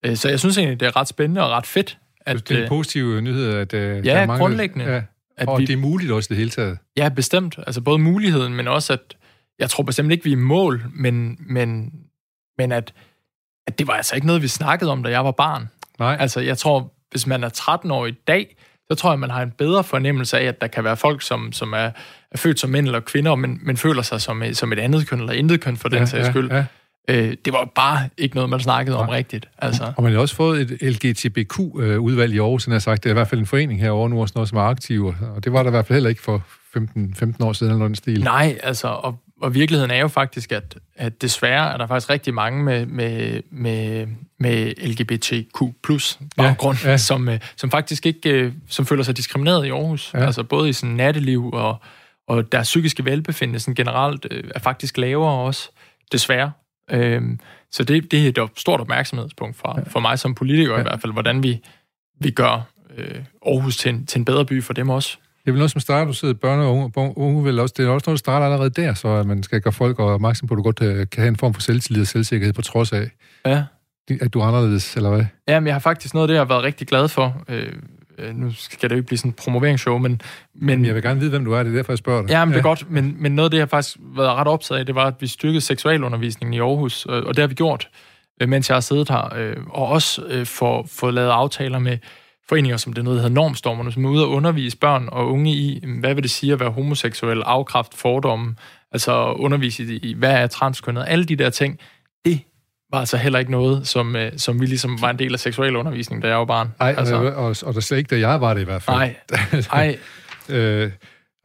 Øh, så jeg synes egentlig, det er ret spændende og ret fedt. At, det er en øh, positiv nyhed, at uh, ja, der er mange, grundlæggende. Ja, at og vi, det er muligt også det hele taget. Ja, bestemt. Altså både muligheden, men også at, jeg tror bestemt ikke, vi er i mål, men, men, men at, at det var altså ikke noget, vi snakkede om, da jeg var barn. Nej. Altså, jeg tror, hvis man er 13 år i dag, så tror jeg, man har en bedre fornemmelse af, at der kan være folk, som, som er, er født som mænd eller kvinder, men, men føler sig som, som et andet køn eller intet køn for den ja, sags skyld. Ja, ja. Øh, det var bare ikke noget, man snakkede om rigtigt. Altså. Og man har også fået et LGTBQ-udvalg i Aarhus, har sagt. Det er i hvert fald en forening herovre nu, også noget, som er aktiv, og det var der i hvert fald heller ikke for 15, 15 år siden eller noget stil. Nej, altså, og, og virkeligheden er jo faktisk, at, at desværre er der faktisk rigtig mange med, med, med, med LGBTQ plus baggrund, ja, ja. Som, øh, som faktisk ikke øh, som føler sig diskrimineret i Aarhus. Ja. Altså både i sådan natteliv og, og deres psykiske velbefindende sådan generelt øh, er faktisk lavere også, desværre. Øhm, så det, det er et stort opmærksomhedspunkt for, ja. for mig som politiker ja. i hvert fald, hvordan vi, vi gør øh, Aarhus til en, til en bedre by for dem også. Det er vel noget, som starter, du sidder børne- og unge, unge vel også, det er også noget, der starter allerede der, så at man skal gøre folk opmærksom på, at du godt øh, kan have en form for selvtillid og selvsikkerhed på trods af, ja. at du er anderledes, eller hvad? Jamen, jeg har faktisk noget af det, jeg har været rigtig glad for. Øh, øh nu skal det jo ikke blive sådan en promoveringsshow, men... men jeg vil gerne vide, hvem du er, det er derfor, jeg spørger dig. Ja, men det er godt, men, men noget af det, jeg har faktisk været ret optaget af, det var, at vi styrkede seksualundervisningen i Aarhus, og, det har vi gjort, øh, mens jeg har siddet her, og også øh, for lavet aftaler med foreninger, som det noget, der hedder Normstormerne, som er ude og undervise børn og unge i, hvad vil det sige at være homoseksuel, afkraft, fordomme, altså undervise i, hvad er transkønnet, alle de der ting, det var altså heller ikke noget, som, øh, som vi ligesom var en del af seksualundervisningen, da jeg var barn. Nej, altså, og, og, og der slet ikke, da jeg var det i hvert fald. Nej, nej. øh,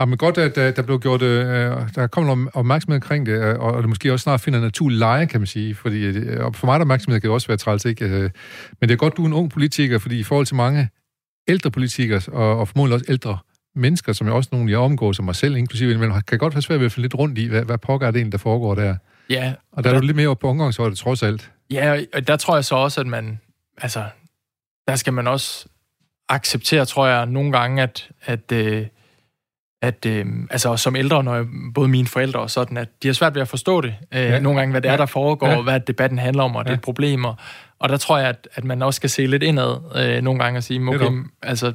Ja, men godt, at der, der blev gjort, øh, der kom noget opmærksomhed omkring det, øh, og det måske også snart finder naturlig leje, kan man sige. Fordi, øh, for mig der opmærksomhed kan det også være træls, ikke? Men det er godt, du er en ung politiker, fordi i forhold til mange ældre politikere, og, og formodentlig også ældre mennesker, som jeg også nogle, jeg omgår, som mig selv inklusive, men kan godt have svært ved at finde lidt rundt i, hvad, hvad pokker er det egentlig, der foregår der. Ja. Og der, der er du lidt mere på omgangshøjde, trods alt. Ja, og der tror jeg så også, at man, altså, der skal man også acceptere, tror jeg, nogle gange, at, at, øh, at øh, altså som ældre, når jeg, både mine forældre og sådan, at de har svært ved at forstå det. Øh, ja. Nogle gange, hvad det er, der foregår, ja. hvad debatten handler om, og ja. det er problemer. Og der tror jeg, at, at man også skal se lidt indad øh, nogle gange og sige, okay, altså,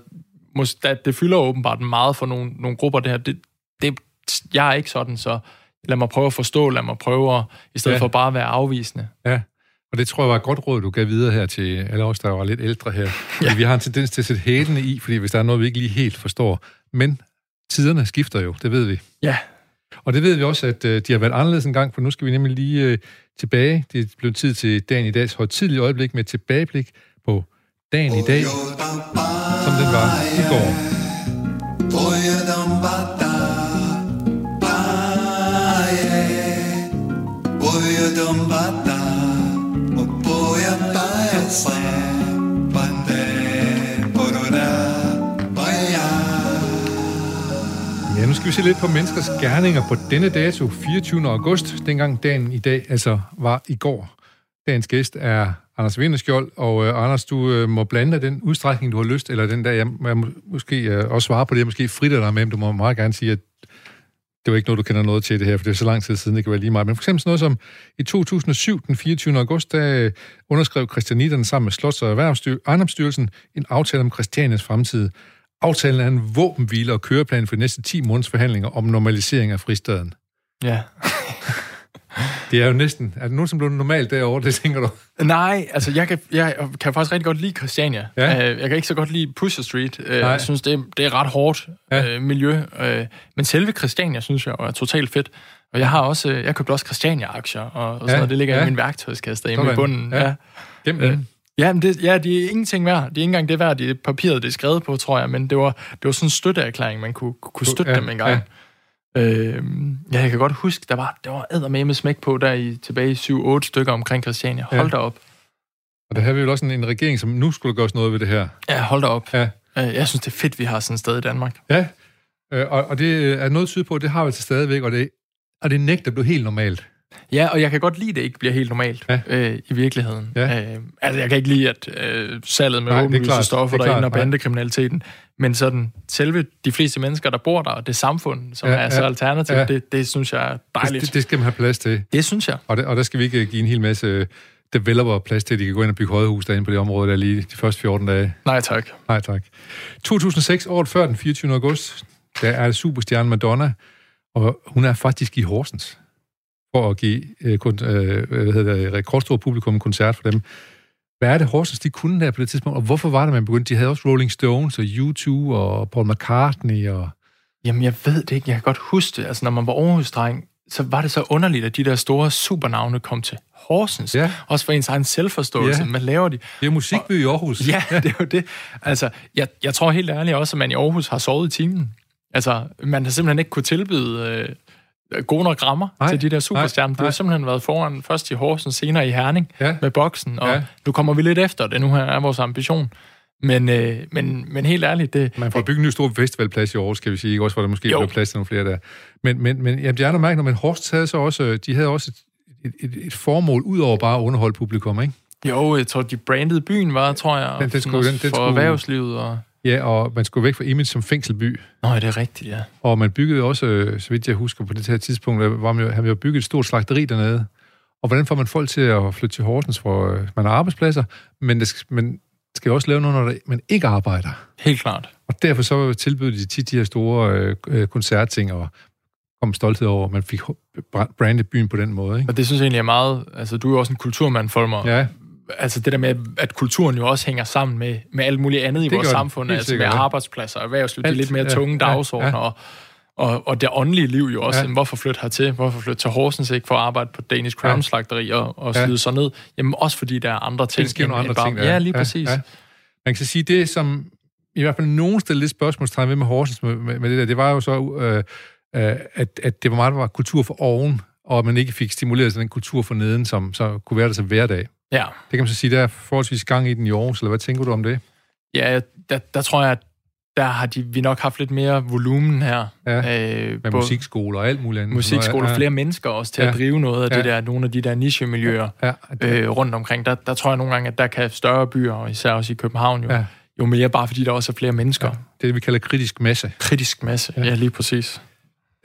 mås- det, det fylder åbenbart meget for nogle, nogle grupper, det her. Det, det, jeg er ikke sådan, så lad mig prøve at forstå, lad mig prøve at, i stedet ja. for bare at være afvisende. Ja, og det tror jeg var et godt råd, du gav videre her til alle os, der var lidt ældre her. ja. Vi har en tendens til at sætte hælene i, fordi hvis der er noget, vi ikke lige helt forstår. Men tiderne skifter jo, det ved vi. Ja. Og det ved vi også, at uh, de har været anderledes en gang, for nu skal vi nemlig lige uh, tilbage. Det er blevet tid til dagen i dags højtidlige øjeblik med tilbageblik på dagen i dag, som den var i går. Ja, skal vi se lidt på menneskers gerninger på denne dato, 24. august, dengang dagen i dag altså var i går. Dagens gæst er Anders Vinderskjold, og øh, Anders, du øh, må blande den udstrækning, du har lyst, eller den der, jeg, jeg måske øh, også svare på det, jeg måske fritter dig med, men du må meget gerne sige, at det var ikke noget, du kender noget til det her, for det er så lang tid siden, det kan være lige meget. Men for eksempel sådan noget som i 2007, den 24. august, der øh, underskrev Christianitterne sammen med Slots- og Erhvervsstyrelsen en aftale om Christianias fremtid. Aftalen er en våbenhvile og køreplan for de næste 10 måneders forhandlinger om normalisering af fristaden. Ja. Det er jo næsten... Er det nogen, som bliver normalt derovre, det tænker du? Nej, altså jeg kan, jeg kan faktisk rigtig godt lide Christiania. Ja. Øh, jeg kan ikke så godt lide Pusher Street. Øh, Nej. Jeg synes, det er, det er ret hårdt ja. øh, miljø. Men selve Christiania, synes jeg, er totalt fedt. Og jeg har også, jeg købte også Christiania-aktier, og, og sådan ja. noget. Det ligger ja. i min værktøjskasse derhjemme i bunden. Ja. Ja. Øh, ja, men det, ja, de er ingenting værd. De er ikke engang det værd, de papiret, det er skrevet på, tror jeg. Men det var, det var sådan en støtteerklæring, man kunne, kunne støtte ja. dem en gang. Ja. Øh, ja, jeg kan godt huske, der var, der var med med smæk på der i, tilbage i 7-8 stykker omkring Christiania. Hold ja. da op. Og der har vi jo også en, en regering, som nu skulle gøre noget ved det her. Ja, hold da op. Ja. Øh, jeg synes, det er fedt, vi har sådan et sted i Danmark. Ja, øh, og, og det er noget tyde på, det har vi til stadigvæk, og det, og det nægter blive helt normalt. Ja, og jeg kan godt lide, at det ikke bliver helt normalt ja. øh, i virkeligheden. Ja. Øh, altså, jeg kan ikke lide, at øh, salget med åbenlyse stoffer derinde og bandekriminaliteten, men sådan selve de fleste mennesker, der bor der, og det samfund, som ja, er så alternativt, ja. det, det synes jeg er dejligt. Det, det skal man have plads til. Det synes jeg. Og, det, og der skal vi ikke give en hel masse developer plads til, at de kan gå ind og bygge højhus derinde på det område, der lige de første 14 dage. Nej tak. Nej tak. 2006, året før den 24. august, der er det superstjerne Madonna, og hun er faktisk i Horsens for at give øh, kun, øh, hvad hedder det, rekordstor publikum en koncert for dem. Hvad er det Horsens, de kunne der på det tidspunkt, og hvorfor var det, man begyndte? De havde også Rolling Stones og U2 og Paul McCartney og... Jamen, jeg ved det ikke. Jeg kan godt huske det. Altså, når man var Aarhus-dreng, så var det så underligt, at de der store supernavne kom til Horsens. Ja. Også for ens egen selvforståelse. Ja. Hvad laver de? Det er musikby i Aarhus. Ja, det er jo det. Altså, jeg, jeg tror helt ærligt også, at man i Aarhus har sovet i timen. Altså, man har simpelthen ikke kunne tilbyde øh, gode nok rammer nej, til de der superstjerner. Du har simpelthen været foran først i Horsens, senere i Herning ja. med boksen, og ja. nu kommer vi lidt efter det. Nu her er vores ambition. Men, øh, men, men helt ærligt, det... Man får bygget en ny stor festivalplads i Aarhus, skal vi sige, også hvor der måske jo. bliver plads til nogle flere der. Men, men, men jamen, det er noget mærkeligt, men Horst havde så også, de havde også et, et, et formål, ud over bare at underholde publikum, ikke? Jo, jeg tror, de brandede byen var, tror jeg, den, den skulle, den, den for skulle, erhvervslivet og... Ja, og man skulle væk fra image som fængselby. Nå, det er rigtigt, ja. Og man byggede også, øh, så vidt jeg husker på det her tidspunkt, var man jo, havde jo bygget et stort slagteri dernede. Og hvordan får man folk til at flytte til Horsens, hvor øh, man har arbejdspladser, men det skal, man skal også lave noget, når man ikke arbejder. Helt klart. Og derfor så tilbød de tit de her store øh, øh koncertting, og kom stolthed over, at man fik brandet byen på den måde. Ikke? Og det synes jeg egentlig er meget... Altså, du er jo også en kulturmand, Folmer. Ja altså det der med, at kulturen jo også hænger sammen med, med alt muligt andet i det vores samfund, altså sikkert, med arbejdspladser og erhvervsliv, det lidt mere tunge ja, dagsordner, ja, ja. Og, og, og det åndelige liv jo også. Ja. Hvorfor flytte hertil? Hvorfor flytte til Horsens ikke for at arbejde på Danish Crown Slagteri og, og slide ja. sig ned? Jamen også fordi der er andre ting. Det sker nogle andre bare, ting. Ja, lige præcis. Ja, ja. Man kan sige, det som i hvert fald nogen stille lidt spørgsmålstegn ved med Horsens med, med, med det der. Det var jo så, øh, øh, at, at det var meget, der var kultur for oven, og at man ikke fik stimuleret den kultur for neden, som så kunne være der så hverdag. Ja. Det kan man så sige, der er forholdsvis gang i den i Aarhus, eller hvad tænker du om det? Ja, der, der tror jeg, at der har de, vi nok haft lidt mere volumen her. Ja, øh, med musikskoler og alt muligt andet. Musikskoler, ja. flere mennesker også til ja. at drive noget af ja. det der, nogle af de der nichemiljøer ja. Ja. Øh, rundt omkring. Der, der tror jeg nogle gange, at der kan større byer, og især også i København, jo, ja. jo mere bare fordi der også er flere mennesker. Ja. Det, vi kalder kritisk masse. Kritisk masse, ja, ja lige præcis.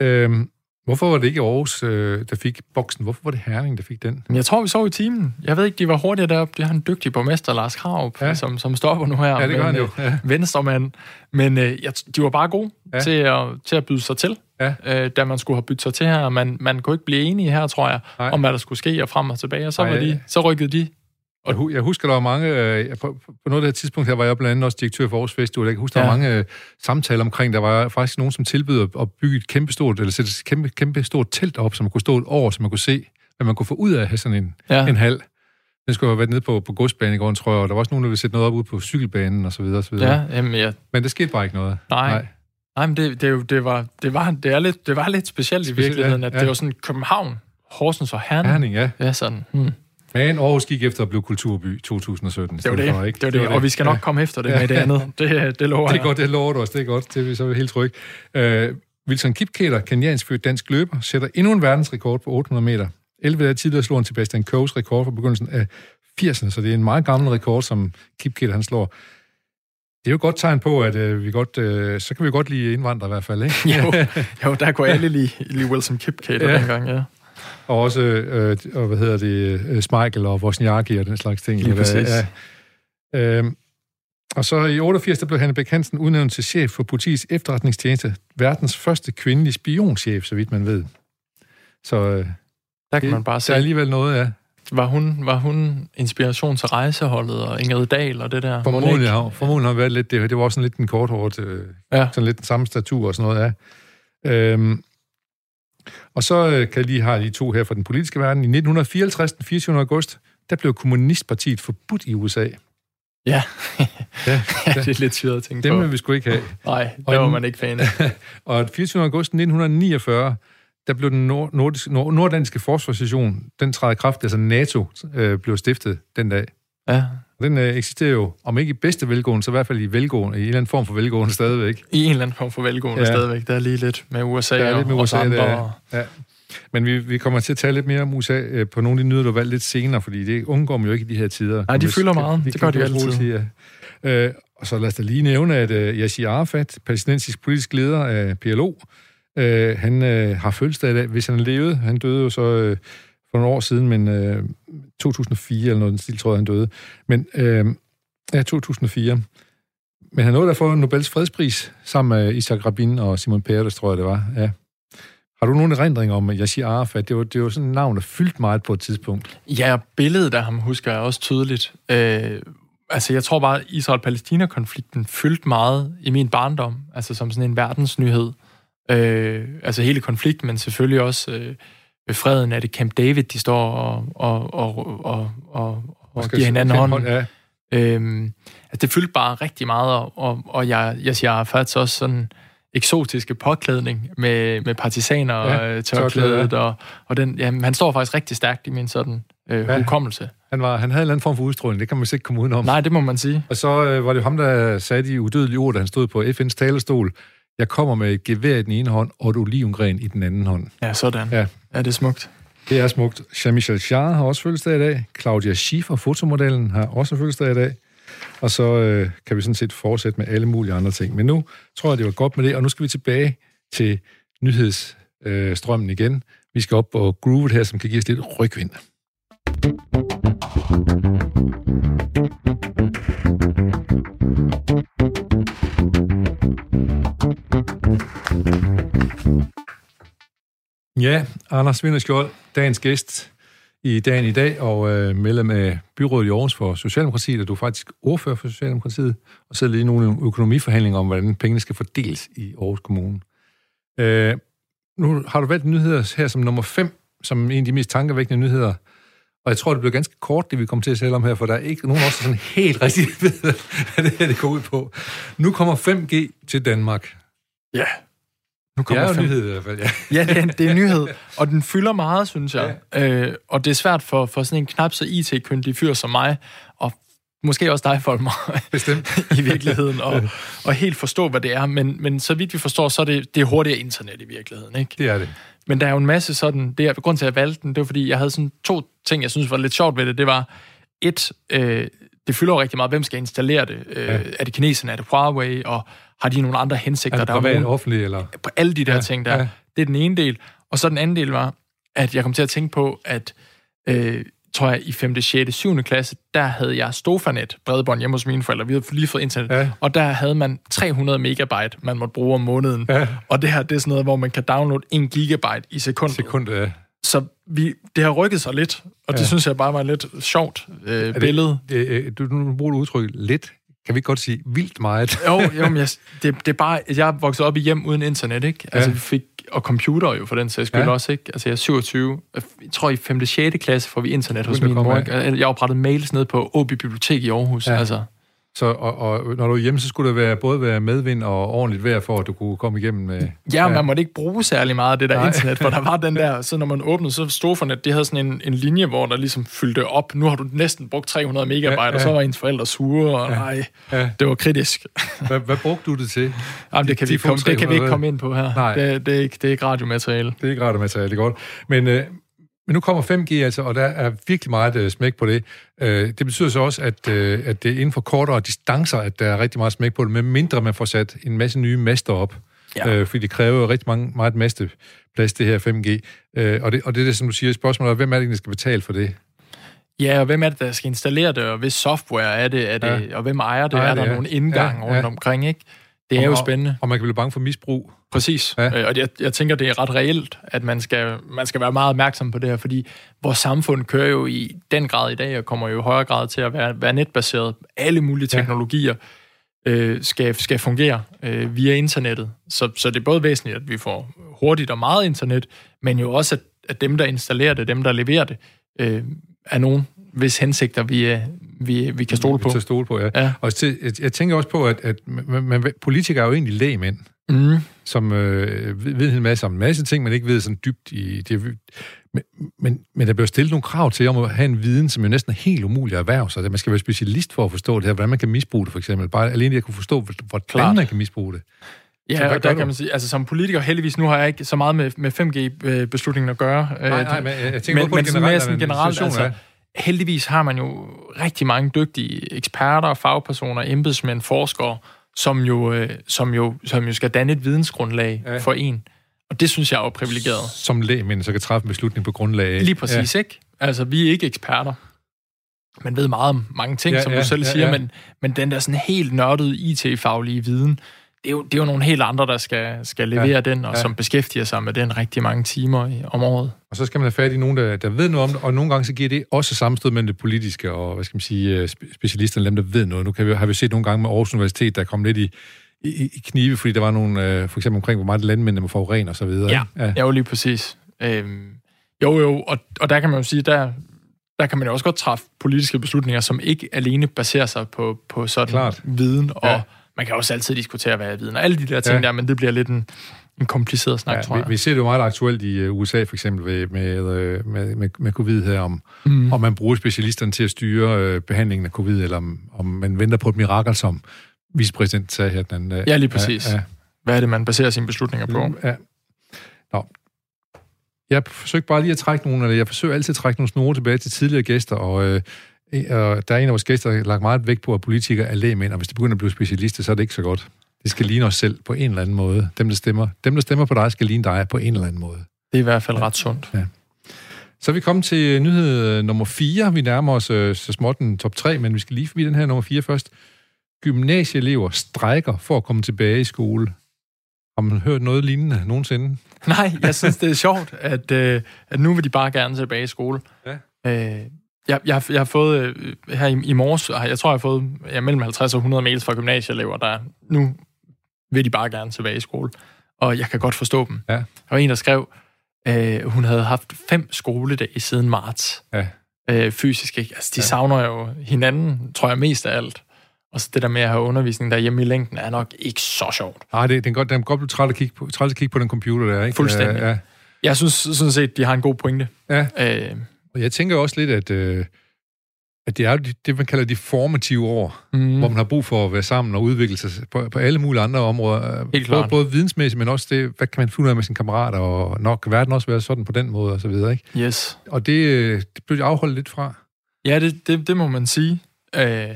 Øhm, Hvorfor var det ikke Aarhus, øh, der fik boksen? Hvorfor var det Herning, der fik den? Jeg tror, vi så i timen. Jeg ved ikke, de var hurtigere deroppe. Det har en dygtig borgmester, Lars Krav, ja. som, som stopper nu her. Ja, det gør han jo. Øh, ja. Venstremand. Men øh, jeg, de var bare gode ja. til, at, til at byde sig til, ja. øh, da man skulle have byttet sig til her. Man, man kunne ikke blive enige her, tror jeg, Nej. om hvad der skulle ske, og frem og tilbage. Og så, var de, så rykkede de og jeg husker, der var mange, øh, på, på noget af det her tidspunkt her var jeg blandt andet også direktør for Aarhus Festival, jeg kan huske, der ja. var mange øh, samtaler omkring, der var faktisk nogen, som tilbyder at bygge et kæmpe stort, eller sætte et kæmpe, kæmpe stort telt op, som man kunne stå et år, så man kunne se, hvad man kunne få ud af at have sådan en, ja. en hal. Den skulle have været nede på, på godsbanegården, tror jeg, og der var også nogen, der ville sætte noget op ude på cykelbanen, og så videre, og så videre. Ja, jamen, ja. Men det skete bare ikke noget. Nej. Nej. Nej, men det, det, det, var, det, var, det, er lidt, det var lidt specielt i virkeligheden, ja, at ja. det var sådan København, Horsens og Herning. Herning, ja. Ja, sådan. Hmm. Men Aarhus gik efter at blive kulturby 2017. Det var det. For, ikke? det, var det. det. Og vi skal nok ja. komme efter det med det andet. Det, det lover Det er godt, det lover du os. Det er godt. Det er vi så helt trygge. Uh, Wilson Kipketer, kenyansk født dansk løber, sætter endnu en verdensrekord på 800 meter. 11 dage tidligere slog han Sebastian Coes rekord fra begyndelsen af 80'erne, så det er en meget gammel rekord, som Kipketer han slår. Det er jo et godt tegn på, at uh, vi godt, uh, så kan vi godt lide indvandrere i hvert fald, ikke? jo, jo, der kunne alle lide, lide Wilson Kipketer ja. dengang, ja og også, øh, og hvad hedder det, øh, Smeichel og Wozniacki og den slags ting. Lige præcis. Ja. Øhm, og så i 88, der blev Hanne Bæk Hansen udnævnt til chef for politiets efterretningstjeneste. Verdens første kvindelige spionchef, så vidt man ved. Så øh, der kan man bare se. Der er alligevel noget, ja. Var hun, var hun inspiration til rejseholdet og Ingrid Dahl og det der? Formodentlig har, formodentlig har været lidt det. Det var også sådan lidt en korthårdt, øh, ja. sådan lidt den samme statur og sådan noget, ja. Øhm, og så øh, kan jeg lige have de to her fra den politiske verden. I 1954, den 24. august, der blev Kommunistpartiet forbudt i USA. Ja, ja, ja det er lidt syret at tænke Dem på. Dem vil vi sgu ikke have. Nej, det var man ikke fan af. og 24. august 1949, der blev den nord- nordiske, nord- norddanske forsvarsstation, den træder kraft, altså NATO øh, blev stiftet den dag. Ja. Den øh, eksisterer jo, om ikke i bedste velgående, så i hvert fald i velgående, i en eller anden form for velgående stadigvæk. I en eller anden form for velgående ja. stadigvæk. Der er lige lidt med USA der er lidt med og USA, andre. Der, ja. Men vi, vi kommer til at tale lidt mere om USA øh, på nogle af de nyheder, du valgt lidt senere, fordi det undgår man jo ikke i de her tider. Nej, de fylder meget. Vi det gør de altid. Sige, ja. øh, og så lad os da lige nævne, at øh, Yasser Arafat, palæstinensisk politisk leder af PLO, øh, han øh, har fødselsdag i dag, hvis han levede. Han døde jo så... Øh, for nogle år siden, men øh, 2004 eller noget den stil, tror jeg, han døde. Men øh, ja, 2004. Men han nåede da få Nobels fredspris sammen med Isaac Rabin og Simon Peres, tror jeg det var. Ja. Har du nogen erindring om Yasser Arafat? Det var, det var sådan et navn, der fyldte meget på et tidspunkt. Ja, billedet af ham husker jeg også tydeligt. Øh, altså, jeg tror bare, at Israel-Palæstina-konflikten fyldte meget i min barndom, altså som sådan en verdensnyhed. Øh, altså hele konflikten, men selvfølgelig også øh, ved freden er det Camp David, de står og, og, og, og, og, og giver hinanden hånd. Ja. Øhm, altså det fyldte bare rigtig meget, og, og jeg, jeg siger faktisk også sådan eksotiske påklædning med, med partisaner ja, og tørklædet, og, og den, jamen, han står faktisk rigtig stærkt i min sådan øh, ja, hukommelse. Han, var, han havde en eller anden form for udstråling, det kan man ikke komme udenom. Nej, det må man sige. Og så øh, var det ham, der sagde de udødelige ord, da han stod på FN's talerstol. Jeg kommer med et gevær i den ene hånd, og et olivengren i den anden hånd. Ja, sådan. Ja, ja det er smukt. Det er smukt. Jean-Michel Jarre har også fødselsdag i dag. Claudia Schiffer, fotomodellen, har også fødselsdag i dag. Og så øh, kan vi sådan set fortsætte med alle mulige andre ting. Men nu tror jeg, det var godt med det, og nu skal vi tilbage til nyhedsstrømmen øh, igen. Vi skal op på groovet her, som kan give os lidt rygvind. Ja, Anders Vinderskjold, dagens gæst i dagen i dag, og øh, medlem af byrådet i Aarhus for Socialdemokratiet, og du er faktisk ordfører for Socialdemokratiet, og sidder lige nogle økonomiforhandlinger om, hvordan pengene skal fordeles i Aarhus Kommune. Øh, nu har du valgt nyheder her som nummer 5, som en af de mest tankevækkende nyheder, Og jeg tror, det bliver ganske kort, det vi kommer til at tale om her, for der er ikke nogen også sådan helt rigtig ved, hvad det her det går ud på. Nu kommer 5G til Danmark. Ja. Nu kommer det er jo nyhed i hvert fald, ja. ja, det er, det er en nyhed, og den fylder meget, synes jeg. Ja. Øh, og det er svært for, for sådan en knap så IT-kyndig fyr som mig at måske også dig, Folmer, Bestemt. i virkeligheden, og, og helt forstå, hvad det er. Men, men så vidt vi forstår, så er det, det er hurtigere internet i virkeligheden, ikke? Det er det. Men der er jo en masse sådan, det er grund til, at jeg valgte den, det var fordi, jeg havde sådan to ting, jeg synes var lidt sjovt ved det. Det var, et, øh, det fylder rigtig meget, hvem skal installere det? Øh, ja. Er det kineserne, er det Huawei, og har de nogle andre hensigter? Er det privat, der offentlig, eller? På alle de der ja, ting der. Ja. Det er den ene del. Og så den anden del var, at jeg kom til at tænke på, at øh, tror jeg, i 5., 6., 7. klasse, der havde jeg Stofanet, bredbånd hjemme hos mine forældre. Vi havde lige fået internet. Ja. Og der havde man 300 megabyte, man måtte bruge om måneden. Ja. Og det her, det er sådan noget, hvor man kan downloade 1 gigabyte i sekundet. Sekundet, ja. Så vi, det har rykket sig lidt, og det ja. synes jeg bare var et lidt sjovt øh, det, billede. Det, øh, du, nu bruger du udtryk lidt. Kan vi ikke godt sige vildt meget? jo, jo men jeg, det, det er bare, jeg vokset op i hjem uden internet, ikke? Altså, ja. vi fik og computer jo for den sags skyld ja. også, ikke? Altså jeg er 27, jeg tror i 5. 6. klasse får vi internet hos min mor, ikke? Jeg har oprettet mails ned på Åby Bibliotek i Aarhus, ja. altså. Så, og, og når du er hjemme, så skulle der være, både være medvind og ordentligt vejr, for at du kunne komme igennem med... Ja, ja. man måtte ikke bruge særlig meget af det der Nej. internet, for der var den der, så når man åbnede, så Stofernet, det havde sådan en, en linje, hvor der ligesom fyldte op. Nu har du næsten brugt 300 megabyte, ja, ja. og så var ens forældre sure, og ja, nej, ja. det var kritisk. Hvad, hvad brugte du det til? Jamen, det kan, vi, komme, det kan vi ikke komme ind på her. Nej. Det, det, er ikke, det er ikke radiomateriale. Det er ikke radiomateriale, det er godt. Men, øh, men nu kommer 5G altså, og der er virkelig meget uh, smæk på det. Uh, det betyder så også, at, uh, at det er inden for kortere distancer, at der er rigtig meget smæk på det, med mindre man får sat en masse nye master op. Ja. Uh, fordi det kræver rigtig mange, meget masteplads, det her 5G. Uh, og, det, og det er det, som du siger, spørgsmålet er, hvem er det, der skal betale for det? Ja, og hvem er det, der skal installere det, og hvis software er det, er det ja. og hvem ejer det? Ejer er der det, nogle indgang ja, rundt ja. omkring, ikke? Det er og, jo spændende. Og man kan blive bange for misbrug. Præcis. Ja. Øh, og jeg, jeg tænker, det er ret reelt, at man skal, man skal være meget opmærksom på det her, fordi vores samfund kører jo i den grad i dag, og kommer jo i højere grad til at være, være netbaseret. Alle mulige teknologier ja. øh, skal, skal fungere øh, via internettet. Så, så det er både væsentligt, at vi får hurtigt og meget internet, men jo også, at, at dem, der installerer det, dem, der leverer det, øh, er nogen, hvis hensigter vi, vi, vi kan stole på. Vi kan stole på, ja. ja. Og til, jeg, jeg tænker også på, at, at man, man, politikere er jo egentlig lægemænd, mm. som øh, ved en masse om en masse ting, men ikke ved sådan dybt i det. Men, men, men der bliver stillet nogle krav til om at have en viden, som jo næsten er helt umulig at erhverve sig. Man skal være specialist for at forstå det her, hvordan man kan misbruge det, for eksempel. Bare alene at kunne forstå, hvordan Klart. man kan misbruge det. Ja, og der kan man sige, altså som politiker, heldigvis, nu har jeg ikke så meget med, med 5G-beslutningen at gøre. Nej, nej, men jeg tænker men, på men det generelt. Men generelt, altså, heldigvis har man jo rigtig mange dygtige eksperter, fagpersoner, embedsmænd, forskere, som jo, øh, som jo, som jo skal danne et vidensgrundlag ja. for en. Og det synes jeg er jo privilegeret. Som lægmænd, så kan træffe en beslutning på grundlag af. Lige præcis, ja. ikke? Altså, vi er ikke eksperter. Man ved meget om mange ting, ja, som ja, du selv ja, siger, ja. Men, men den der sådan helt nørdede IT-faglige viden, det er, jo, det er jo nogle helt andre, der skal, skal levere ja, den, og ja. som beskæftiger sig med den rigtig mange timer i, om året. Og så skal man have fat i nogen, der, der ved noget om det, og nogle gange så giver det også sammenstød mellem det politiske og, hvad skal man sige, øh, specialisterne, dem der ved noget. Nu kan vi, har vi set nogle gange med Aarhus Universitet, der kom lidt i, i, i knive, fordi der var nogle, øh, for eksempel omkring, hvor meget landmændene må forurene og så videre. Ja, ja. jo lige præcis. Øhm, jo, jo, og, og der kan man jo sige, der, der kan man jo også godt træffe politiske beslutninger, som ikke alene baserer sig på, på sådan Klart. viden og ja man kan også altid diskutere, hvad jeg viden og alle de der ting ja. der, men det bliver lidt en, en kompliceret snak, ja, tror jeg. Vi, vi ser det jo meget aktuelt i uh, USA, for eksempel, med, med, med, med, med covid her, om, mm. om man bruger specialisterne til at styre uh, behandlingen af covid, eller om, om man venter på et mirakel, som vicepræsident sagde her. Den, uh, ja, lige præcis. Ja, ja. Hvad er det, man baserer sine beslutninger på? Ja. Nå. Jeg forsøger bare lige at trække nogle, eller jeg forsøger altid at trække nogle snore tilbage til tidligere gæster, og uh, og der er en af vores gæster, der har lagt meget vægt på, at politikere er lægemænd, og hvis de begynder at blive specialister, så er det ikke så godt. Det skal ligne os selv på en eller anden måde. Dem, der stemmer, dem, der stemmer på dig, skal ligne dig på en eller anden måde. Det er i hvert fald ja. ret sundt. Ja. Så er vi kommet til nyhed nummer 4. Vi nærmer os øh, så småt den top 3, men vi skal lige forbi den her nummer 4 først. Gymnasieelever strækker for at komme tilbage i skole. Har man hørt noget lignende nogensinde? Nej, jeg synes, det er sjovt, at, øh, at nu vil de bare gerne tilbage i skole. Ja. Øh, jeg, jeg, jeg har fået øh, her i, i morges, jeg tror, jeg har fået ja, mellem 50 og 100 mails fra gymnasieelever, der nu vil de bare gerne tilbage i skole. Og jeg kan godt forstå dem. Ja. Der var en, der skrev, øh, hun havde haft fem skoledage siden marts. Ja. øh, fysisk. Ikke? Altså, de ja. savner jo hinanden, tror jeg, mest af alt. Og så det der med at have undervisning derhjemme i længden, er nok ikke så sjovt. Nej, det, det er godt, er godt blive træt at kigge på, træt at kigge på den computer der, ikke? Fuldstændig. Ja, ja. Jeg synes sådan set, de har en god pointe. Ja. Øh, og jeg tænker også lidt, at, øh, at det er det, man kalder de formative år, mm. hvor man har brug for at være sammen og udvikle sig på, på alle mulige andre områder. Helt både, både vidensmæssigt, men også det, hvad kan man finde ud af med sine kammerater, og nok kan verden også være sådan på den måde, og så videre, ikke? Yes. Og det, øh, det blev afholdt lidt fra. Ja, det, det, det må man sige. Øh,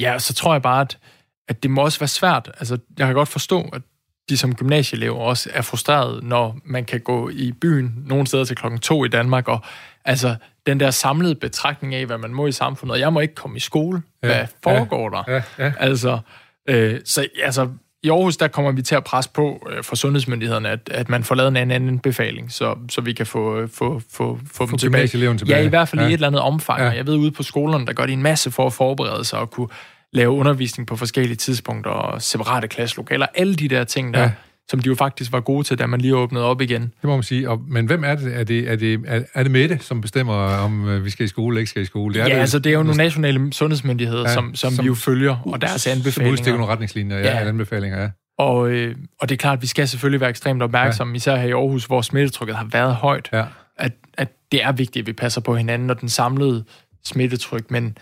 ja, så tror jeg bare, at, at det må også være svært. Altså, jeg kan godt forstå, at de som gymnasieelever også er frustreret, når man kan gå i byen nogle steder til klokken to i Danmark, og altså den der samlede betragtning af, hvad man må i samfundet. Jeg må ikke komme i skole. Hvad ja, foregår ja, der? Ja, ja. Altså, øh, så altså, i Aarhus, der kommer vi til at presse på øh, for sundhedsmyndighederne, at, at man får lavet en anden befaling, så, så vi kan få, få, få, få dem tilbage. tilbage. Ja, i hvert fald ja. i et eller andet omfang. Ja. Jeg ved, ude på skolerne, der gør de en masse for at forberede sig og kunne lave undervisning på forskellige tidspunkter og separate klasselokaler. Alle de der ting, der, ja som de jo faktisk var gode til, da man lige åbnede op igen. Det må man sige. Og, men hvem er det? Er det, er det, er, det Mette, som bestemmer, om øh, vi skal i skole eller ikke skal i skole? Det er ja, det, altså det er jo nogle nationale sundhedsmyndigheder, ja, som, som, som vi jo følger, og deres anbefalinger. Som udstikker nogle retningslinjer, ja, ja. anbefalinger, ja. Og, øh, og det er klart, at vi skal selvfølgelig være ekstremt opmærksomme, ja. især her i Aarhus, hvor smittetrykket har været højt, ja. at, at det er vigtigt, at vi passer på hinanden og den samlede smittetryk, men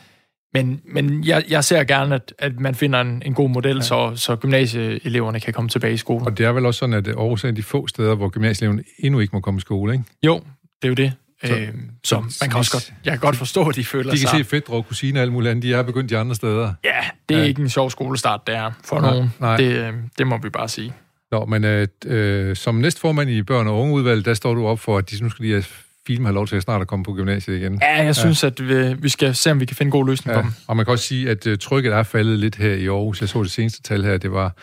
men, men jeg, jeg ser gerne, at, at man finder en, en god model, ja. så, så gymnasieeleverne kan komme tilbage i skole. Og det er vel også sådan, at Aarhus er en af de få steder, hvor gymnasieeleverne endnu ikke må komme i skole, ikke? Jo, det er jo det. Så, øh, så, man kan også godt, jeg kan godt forstå, at de føler sig... De kan sig, se fædre og kusiner og alt muligt andet, de er begyndt de andre steder. Ja, det er ja. ikke en sjov skolestart, der for nej, nogen. Nej. Det, øh, det må vi bare sige. Nå, men øh, øh, som næstformand i børn- og ungeudvalget, der står du op for, at de, nu skal de have film har lov til at snart at komme på gymnasiet igen. Ja, jeg synes, ja. at vi, vi skal se, om vi kan finde en god løsning ja. på dem. Og man kan også sige, at uh, trykket er faldet lidt her i Aarhus. Jeg så det seneste tal her, det var,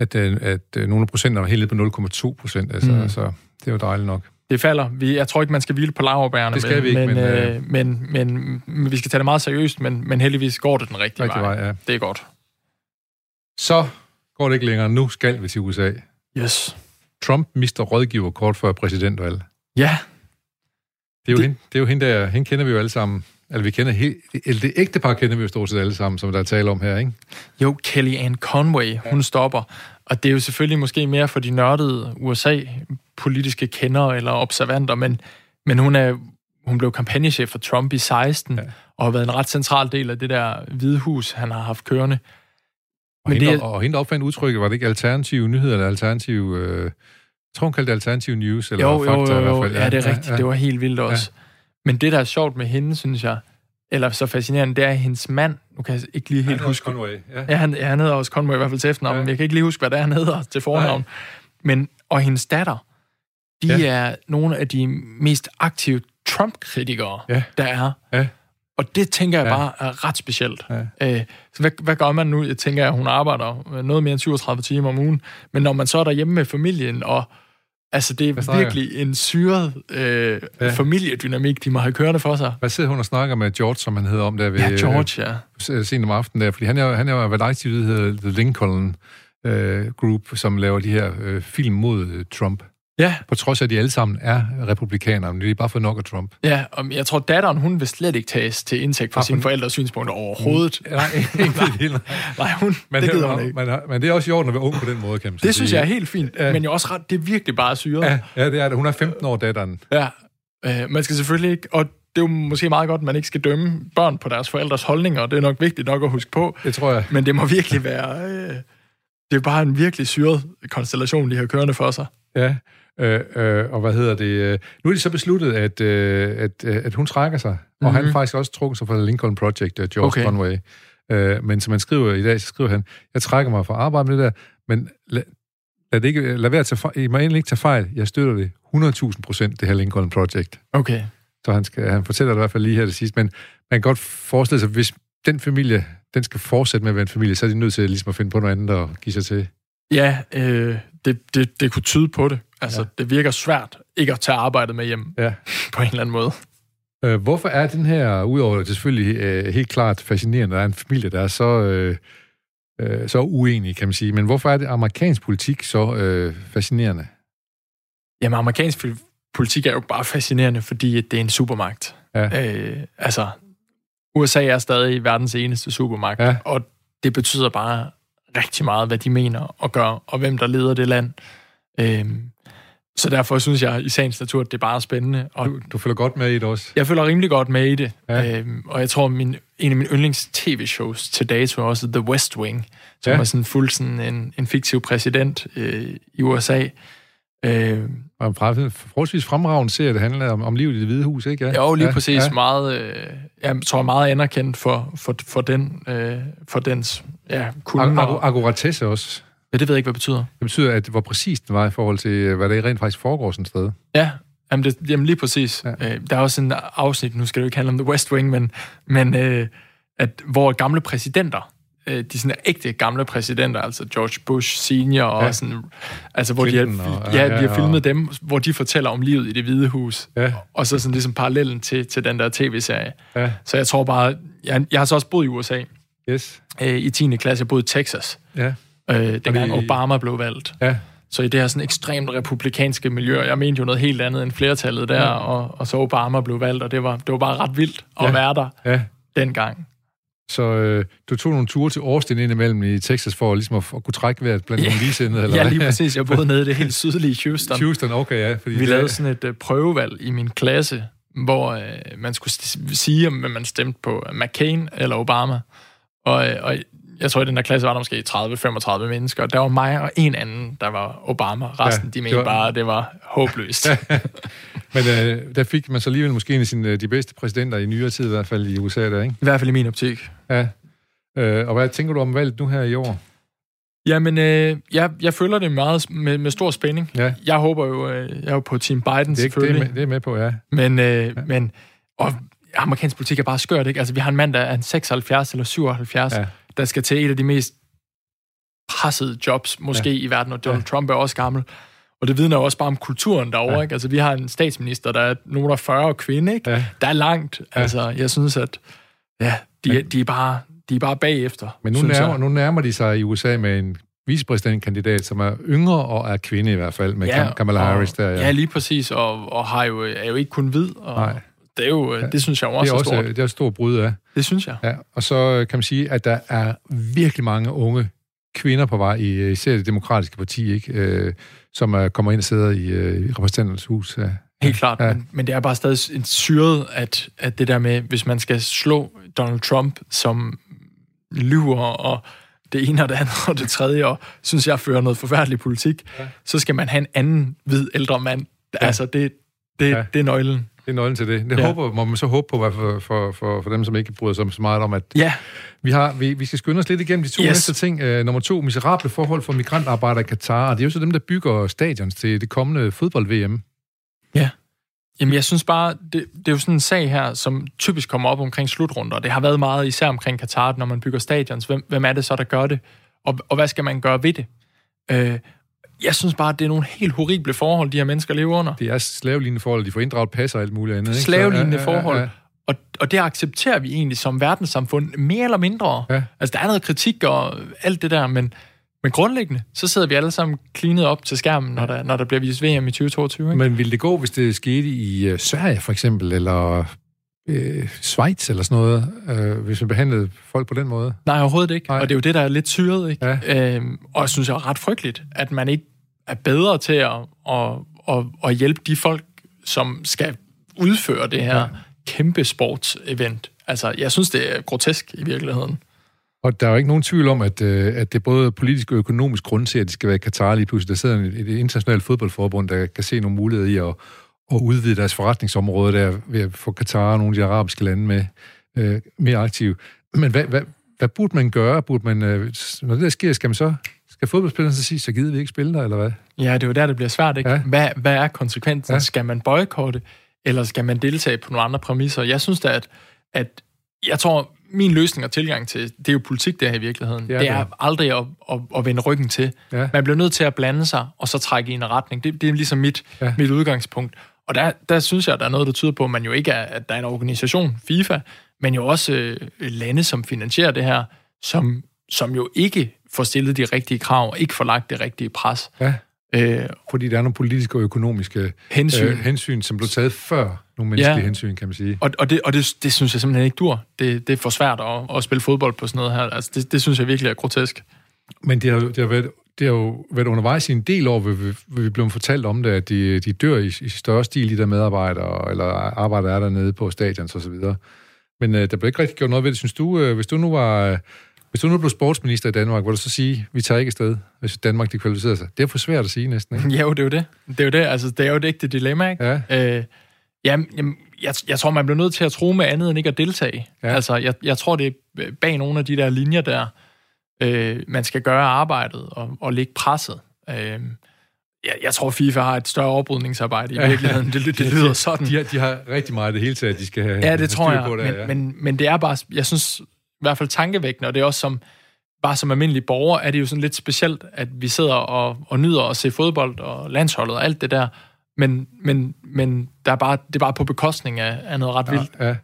at, uh, at uh, nogle af procenterne var helt nede på 0,2 procent. Altså, mm. altså, det var dejligt nok. Det falder. Vi, jeg tror ikke, man skal hvile på laverbærene. Det skal men, vi ikke, men, men, øh, men, men, men vi skal tage det meget seriøst, men, men heldigvis går det den rigtige rigtig vej. vej ja. Det er godt. Så går det ikke længere. Nu skal vi til USA. Yes. Trump mister rådgiver kort før præsidentvalg. Ja, det er jo, det... Hende, det er jo hende, der, hende kender vi jo alle sammen. Altså, vi kender helt, eller det ægte par kender vi jo stort set alle sammen, som der er tale om her, ikke? Jo, Kellyanne Conway, ja. hun stopper. Og det er jo selvfølgelig måske mere for de nørdede USA-politiske kendere eller observanter, men, men hun, er, hun blev kampagnechef for Trump i 16, ja. og har været en ret central del af det der hvide hus, han har haft kørende. Og, men hende, det, og hende opfandt udtrykket, var det ikke alternative nyheder eller alternative... Øh tror, hun kaldte det Alternative News, eller jo, fakta jo, jo, jo. i hvert fald. Ja, det er rigtigt. Ja, ja. Det var helt vildt også. Ja. Men det, der er sjovt med hende, synes jeg, eller så fascinerende, det er hendes mand. Nu kan jeg ikke lige helt huske. Conway, ja. ja, han, ja, han hedder også Conway, i hvert fald til efternavn, ja. men jeg kan ikke lige huske, hvad det er, han hedder til fornavn. Nej. Men, og hendes datter, de ja. er nogle af de mest aktive Trump-kritikere, ja. der er. Ja. Og det tænker jeg ja. bare er ret specielt. Ja. Øh, så hvad, hvad gør man nu? Jeg tænker, at hun arbejder noget mere end 37 timer om ugen. Men når man så er derhjemme med familien, og altså det er virkelig en syret øh, ja. familiedynamik, de må have kørende for sig. Hvad sidder hun og snakker med George, som han hedder om der ved... Ja, George, ja. Sent om aftenen der, fordi han er, han er jo været aktiv, hedder The Lincoln øh, Group, som laver de her øh, film mod øh, Trump. Ja. På trods af, at de alle sammen er republikanere, men de er bare for nok af Trump. Ja, og jeg tror, datteren, hun vil slet ikke tages til indtægt for ja, sine forældres synspunkter overhovedet. Mm, nej, ikke nej, nej, hun, men det gider hun ikke. Men, men det er også i orden at være ung på den måde, kan man sige. Det synes jeg er helt fint, ja. men jeg også ret, det er virkelig bare syret. Ja, ja, det er det. Hun er 15 år, datteren. Ja, øh, man skal selvfølgelig ikke, og det er jo måske meget godt, at man ikke skal dømme børn på deres forældres holdninger, og det er nok vigtigt nok at huske på. Det tror jeg. Men det må virkelig være... Øh, det er bare en virkelig syret konstellation, de har kørende for sig. Ja, Øh, øh, og hvad hedder det? Øh, nu er de så besluttet, at, øh, at, øh, at hun trækker sig, mm-hmm. og han mhm. faktisk også trukket sig fra Lincoln Project, George okay. Conway. Øh, men som han skriver i dag, så skriver han, jeg trækker mig fra arbejde med det der, men lad, lad, det ikke, lad være at tage fejl, I må egentlig ikke tage fejl, jeg støtter det 100.000 procent, det her Lincoln Project. Okay. Så han, skal, han fortæller det i hvert fald lige her det sidste, men man kan godt forestille sig, hvis den familie, den skal fortsætte med at være en familie, så er de nødt til ligesom at finde på noget andet og give sig til. Ja, øh, det, det, det kunne tyde på det. Altså, ja. det virker svært ikke at tage arbejdet med hjem ja. på en eller anden måde. Øh, hvorfor er den her, udover det selvfølgelig øh, helt klart fascinerende, der er en familie, der er så, øh, øh, så uenig, kan man sige, men hvorfor er det amerikansk politik så øh, fascinerende? Jamen, amerikansk politik er jo bare fascinerende, fordi det er en supermagt. Ja. Øh, altså, USA er stadig verdens eneste supermagt, ja. og det betyder bare rigtig meget, hvad de mener og gør, og hvem der leder det land. Øhm, så derfor synes jeg i sagens natur, at det er bare spændende. Og du, du følger godt med i det også? Jeg følger rimelig godt med i det. Ja. Øhm, og jeg tror, min, en af mine yndlings-tv-shows til dato er også The West Wing, som ja. er sådan fuld sådan en, en fiktiv præsident øh, i USA. Øh, og en forholdsvis fremragende serie, det handler om, om livet i det hvide hus, ikke? Ja, jo, lige ja, præcis. Ja. Meget, øh, jeg tror, meget anerkendt for, for, for, den, øh, for dens ja, kunde. Ag- akkuratesse også. Ja, det ved jeg ikke, hvad det betyder. Det betyder, at hvor præcis den var i forhold til, øh, hvad der rent faktisk foregår sådan et sted. Ja, jamen, det, jamen lige præcis. Ja. Øh, der er også en afsnit, nu skal det jo ikke handle om The West Wing, men, men øh, at, hvor gamle præsidenter øh, de sådan ægte gamle præsidenter, altså George Bush senior, og ja. sådan, altså hvor Clinton de har, og, ja, ja, de har filmet ja. dem, hvor de fortæller om livet i det hvide hus, ja. og så sådan ligesom parallellen til, til den der tv-serie. Ja. Så jeg tror bare, jeg, jeg har så også boet i USA. Yes. Øh, I 10. klasse, jeg boede i Texas. Ja. Øh, dengang Fordi... Obama blev valgt. Ja. Så i det her sådan ekstremt republikanske miljø, jeg mente jo noget helt andet end flertallet der, ja. og, og så Obama blev valgt, og det var, det var bare ret vildt at ja. være der ja. dengang. Så øh, du tog nogle ture til Austin indimellem i Texas for ligesom at, at kunne trække vejret blandt ja. nogle ligesindede? Eller ja, lige præcis. Jeg boede nede i det helt sydlige Houston. Houston, okay, ja. Fordi Vi det... lavede sådan et uh, prøvevalg i min klasse, hvor uh, man skulle sige, om man stemte på McCain eller Obama. Og, uh, og jeg tror, i den der klasse var der måske 30-35 mennesker. Der var mig og en anden, der var Obama. Resten, ja, de mente var... bare, at det var håbløst. Men øh, der fik man så alligevel måske en af sine, de bedste præsidenter i nyere tid, i hvert fald i USA der, ikke? I hvert fald i min optik. Ja. Øh, og hvad tænker du om valget nu her i år? Jamen, øh, jeg, jeg følger det meget med, med stor spænding. Ja. Jeg håber jo, øh, jeg er jo på Team Biden det er, selvfølgelig. Det er, med, det er med på, ja. Men, øh, ja. men og amerikansk politik er bare skørt, ikke? Altså, vi har en mand, der er 76 eller 77, ja. Der skal til et af de mest pressede jobs, måske ja. i verden, og Donald ja. Trump er også gammel. Og det vidner jo også bare om kulturen derovre, ja. ikke? Altså, vi har en statsminister, der er nogen af 40 kvinde, ikke? Ja. Der er langt. Ja. Altså, jeg synes, at ja, de, Men, de, er bare, de er bare bagefter. Men nu nærmer, nu nærmer de sig i USA med en vicepræsidentkandidat, som er yngre og er kvinde i hvert fald, med ja, Kamala Harris der. Ja. ja, lige præcis, og, og har jo, er jo ikke kun hvid. Og Nej. Det, er jo, ja. det synes jeg også det er, også, stort. Det er et stort brud af. Det synes jeg. Ja, og så kan man sige, at der er virkelig mange unge kvinder på vej i især det demokratiske parti, ikke? Øh, som er, kommer ind og sidder i, øh, i repræsentanternes hus. Ja. Helt klart, ja. men, men det er bare stadig en syret, at, at det der med, hvis man skal slå Donald Trump, som lyver og det ene og det andet og det tredje, og synes jeg fører noget forfærdelig politik, ja. så skal man have en anden hvid ældre mand. Ja. Altså, det, det, ja. det er nøglen. Det er nøglen til det. Det ja. håber, må man så håbe på, for, for, for, for dem, som ikke bryder sig så meget om, at ja. vi, har, vi, vi skal skynde os lidt igennem de to yes. næste ting. Uh, nummer to, miserable forhold for migrantarbejdere i Katar. Det er jo så dem, der bygger stadions til det kommende fodbold-VM. Ja. Jamen, jeg synes bare, det, det er jo sådan en sag her, som typisk kommer op omkring slutrunder. Det har været meget især omkring Katar, når man bygger stadions. Hvem, hvem er det så, der gør det? Og, og hvad skal man gøre ved det? Uh, jeg synes bare, at det er nogle helt horrible forhold, de her mennesker lever under. Det er slavelignende forhold, de får inddraget pas og alt muligt andet. Ikke? Slavelignende ja, forhold. Ja, ja. Og, og det accepterer vi egentlig som verdenssamfund mere eller mindre. Ja. Altså, der er noget kritik og alt det der, men, men grundlæggende, så sidder vi alle sammen klinet op til skærmen, når der, når der bliver vist VM i 2022. Ikke? Men ville det gå, hvis det skete i uh, Sverige for eksempel, eller øh, Schweiz eller sådan noget, øh, hvis man behandlede folk på den måde? Nej, overhovedet ikke. Nej. Og det er jo det, der er lidt syret. Ikke? Ja. Øhm, og jeg synes, det er ret frygteligt, at man ikke er bedre til at, at, at, at hjælpe de folk, som skal udføre det her ja. kæmpe sportsevent. Altså, jeg synes, det er grotesk i virkeligheden. Og der er jo ikke nogen tvivl om, at, øh, at det er både politisk og økonomisk grund til, at det skal være i Katar lige pludselig. Der sidder et internationalt fodboldforbund, der kan se nogle muligheder i at, at udvide deres forretningsområde der ved at få Katar og nogle af de arabiske lande med øh, mere aktive. Men hvad, hvad, hvad burde man gøre? Burde man, øh, når det der sker, skal man så skal fodboldspillerne så sige, så gider vi ikke spille der, eller hvad? Ja, det er jo der, det bliver svært, ikke? Ja. Hvad, hvad er konsekvensen? Ja. Skal man boykotte, eller skal man deltage på nogle andre præmisser? Jeg synes da, at, at jeg tror, min løsning og tilgang til, det er jo politik, det her i virkeligheden. Ja, det er ja. aldrig at, at, at vende ryggen til. Ja. Man bliver nødt til at blande sig, og så trække i en retning. Det, det er ligesom mit, ja. mit udgangspunkt. Og der, der synes jeg, at der er noget, der tyder på, at man jo ikke er, at der er en organisation, FIFA, men jo også øh, lande, som finansierer det her, som, som jo ikke får stillet de rigtige krav, og ikke får lagt det rigtige pres. Ja. Øh, Fordi der er nogle politiske og økonomiske hensyn, øh, hensyn som blev taget før nogle menneskelige ja. hensyn, kan man sige. Og, og, det, og det, det synes jeg simpelthen ikke dur. Det, det er for svært at, at spille fodbold på sådan noget her. Altså, det, det synes jeg virkelig er grotesk. Men det har, det har været det har jo været undervejs i en del år, hvor vi, hvor vi blev fortalt om det, at de, de dør i, i større stil, de der medarbejdere, eller arbejder er dernede på stadions videre. Men øh, der blev ikke rigtig gjort noget ved det. Synes du, øh, hvis du nu var... hvis du nu blev sportsminister i Danmark, hvor du så sige, vi tager ikke afsted, hvis Danmark de kvalificerer sig? Det er for svært at sige næsten, ikke? Ja, jo, det er jo det. Det er jo det. Altså, det er jo et ægte dilemma, ikke? Ja. Øh, jamen, jamen jeg, jeg tror, man bliver nødt til at tro med andet end ikke at deltage. Ja. Altså, jeg, jeg tror, det er bag nogle af de der linjer der, øh, man skal gøre arbejdet og, og lægge presset. Øh, jeg, jeg tror, FIFA har et større oprydningsarbejde i virkeligheden. Det, det, det lyder sådan. De har, de har rigtig meget det hele taget, de skal have Ja, det tror jeg. På det, men, ja. men, men det er bare, jeg synes i hvert fald tankevækkende, og det er også som, bare som almindelig borger, er det jo sådan lidt specielt, at vi sidder og, og nyder at se fodbold og landsholdet og alt det der, men, men, men der er bare, det er bare på bekostning af, af noget ret ja, vildt. Ja.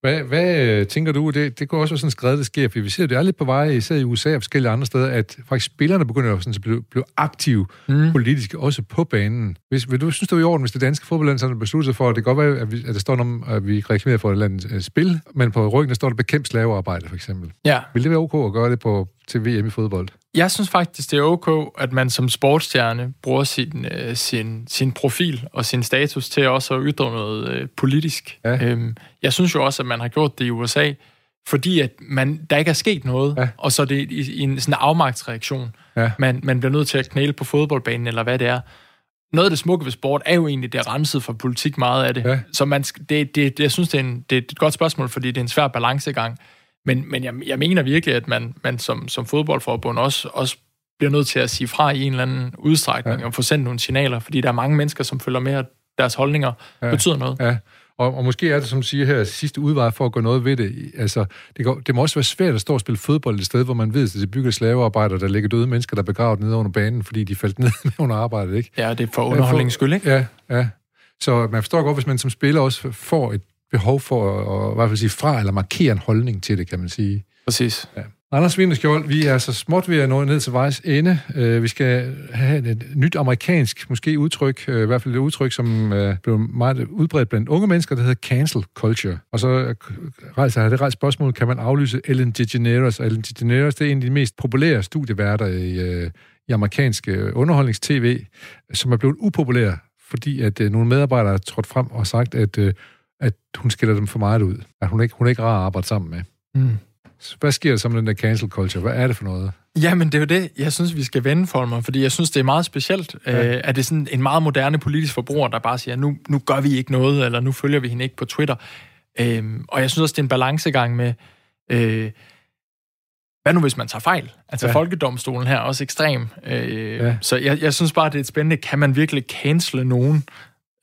Hvad, hvad øh, tænker du, det, det kunne også være sådan skrevet, det sker, for vi ser, det er lidt på vej, især i USA og forskellige andre steder, at faktisk spillerne begynder sådan at blive, blive aktive mm. politisk, også på banen. Hvis, vil du synes, det er i orden, hvis det danske fodboldland beslutter sig for, at det kan godt være, at, vi, at der står om, at vi reklamerer for et eller andet uh, spil, men på ryggen der står der bekæmp slavearbejde, for eksempel. Ja. Vil det være ok at gøre det på, til VM i fodbold? Jeg synes faktisk, det er ok, at man som sportsstjerne bruger sin, øh, sin, sin profil og sin status til også at ytre noget øh, politisk. Ja. Øhm, jeg synes jo også, at man har gjort det i USA, fordi at man, der ikke er sket noget, ja. og så er det i, i en sådan afmagtsreaktion. Ja. Man, man bliver nødt til at knæle på fodboldbanen, eller hvad det er. Noget af det smukke ved sport er jo egentlig, det er renset for politik meget af det. Ja. Så man, det, det, det, jeg synes, det er, en, det er et godt spørgsmål, fordi det er en svær balancegang. Men, men jeg, jeg mener virkelig, at man, man som, som fodboldforbund også, også bliver nødt til at sige fra i en eller anden udstrækning ja. og få sendt nogle signaler, fordi der er mange mennesker, som følger med, at deres holdninger ja. betyder noget. Ja. Og, og måske er det, som du siger her, sidste udvej for at gøre noget ved det. Altså, det, går, det må også være svært at stå og spille fodbold et sted, hvor man ved, at det bygger slavearbejder, der ligger døde mennesker, der er begravet nede under banen, fordi de faldt ned under arbejdet, ikke? Ja, det er for underholdningens skyld, ikke? Ja, ja. Så man forstår godt, hvis man som spiller også får et behov for at, at, hvert fald sige fra eller markere en holdning til det, kan man sige. Præcis. Ja. Anders Vinderskjold, vi er så småt ved at nå ned til vejs ende. Uh, vi skal have et nyt amerikansk, måske udtryk, uh, i hvert fald et udtryk, som uh, blev meget udbredt blandt unge mennesker, der hedder cancel culture. Og så rejser det rejst spørgsmål, kan man aflyse Ellen DeGeneres? Og Ellen DeGeneres, det er en af de mest populære studieværter i, i amerikansk underholdningstv, som er blevet upopulær, fordi at nogle medarbejdere er trådt frem og sagt, at at hun skiller dem for meget ud. At hun ikke, hun er ikke rar at arbejde sammen med. Mm. Hvad sker der så med den der cancel culture? Hvad er det for noget? Jamen, det er jo det, jeg synes, vi skal vende for mig, fordi jeg synes, det er meget specielt, ja. øh, at det er sådan en meget moderne politisk forbruger, der bare siger, nu, nu gør vi ikke noget, eller nu følger vi hende ikke på Twitter. Øh, og jeg synes også, det er en balancegang med, øh, hvad nu hvis man tager fejl? Altså ja. folkedomstolen her er også ekstrem. Øh, ja. Så jeg, jeg synes bare, det er spændende. Kan man virkelig cancele nogen?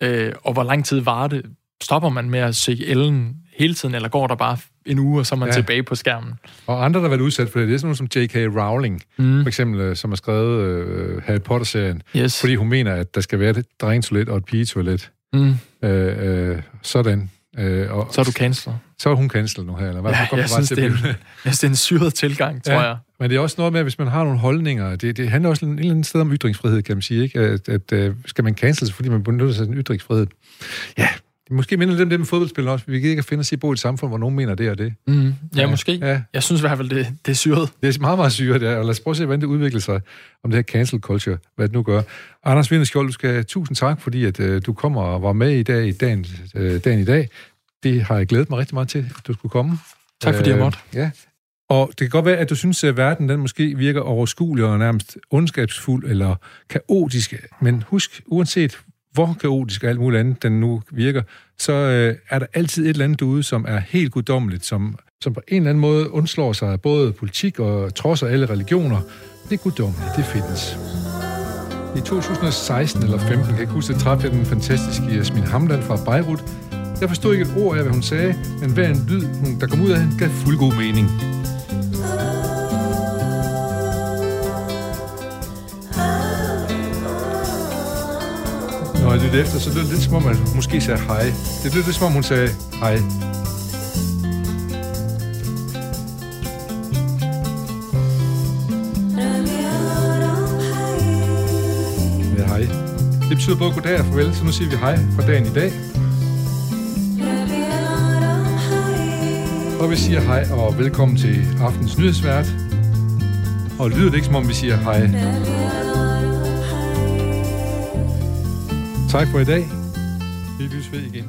Øh, og hvor lang tid var det? Stopper man med at se Ellen hele tiden, eller går der bare en uge, og så er man ja. tilbage på skærmen? Og andre, der har været udsat for det, det er sådan noget som J.K. Rowling, mm. for eksempel, øh, som har skrevet uh, Harry Potter-serien, yes. fordi hun mener, at der skal være et drengetoilet og et pigetoilet. Mm. Uh, uh, sådan. Uh, og så er du cancelet. Så er hun cancelet nu her, eller hvad? Ja, jeg, synes, det er, en, jeg synes, det er en syret tilgang, tror ja, jeg. Men det er også noget med, hvis man har nogle holdninger, det, det handler også en, en eller anden sted om ytringsfrihed, kan man sige, ikke? At, at, at skal man cancel, fordi man benytter sig af en ytringsfrihed? Ja, Måske minder dem, dem med fodboldspillere også. Vi kan ikke finde os i bo i et samfund, hvor nogen mener det og det. Mm, ja, ja, måske. Ja. Jeg synes i hvert fald, det, det er syret. Det er meget, meget syret, ja. Og lad os prøve at se, hvordan det udvikler sig, om det her cancel culture, hvad det nu gør. Anders Vinderskjold, du skal tusind tak, fordi at, uh, du kommer og var med i dag, i dagen, uh, dagen i dag. Det har jeg glædet mig rigtig meget til, at du skulle komme. Tak fordi uh, jeg måtte. Ja. Og det kan godt være, at du synes, at verden den måske virker overskuelig og nærmest ondskabsfuld eller kaotisk. Men husk, uanset hvor kaotisk og alt muligt andet den nu virker, så øh, er der altid et eller andet ude, som er helt guddommeligt, som, som på en eller anden måde undslår sig af både politik og trodser alle religioner. Det er guddommeligt, det findes. I 2016 eller 15, kan jeg ikke huske, at træffede den fantastiske Jasmin Hamdan fra Beirut. Jeg forstod ikke et ord af, hvad hun sagde, men hver en lyd, hun, der kom ud af hende, gav fuld god mening. Når jeg lyttede efter, så lød det lidt som om, man måske sagde hej. Det lød lidt som om, hun sagde hej. Ja. det betyder både goddag og farvel, så nu siger vi hej fra dagen i dag. Og vi siger hej og velkommen til aftens nyhedsvært. Og lyder det ikke, som om vi siger hej? Tak for i dag. Vi lyttes ved igen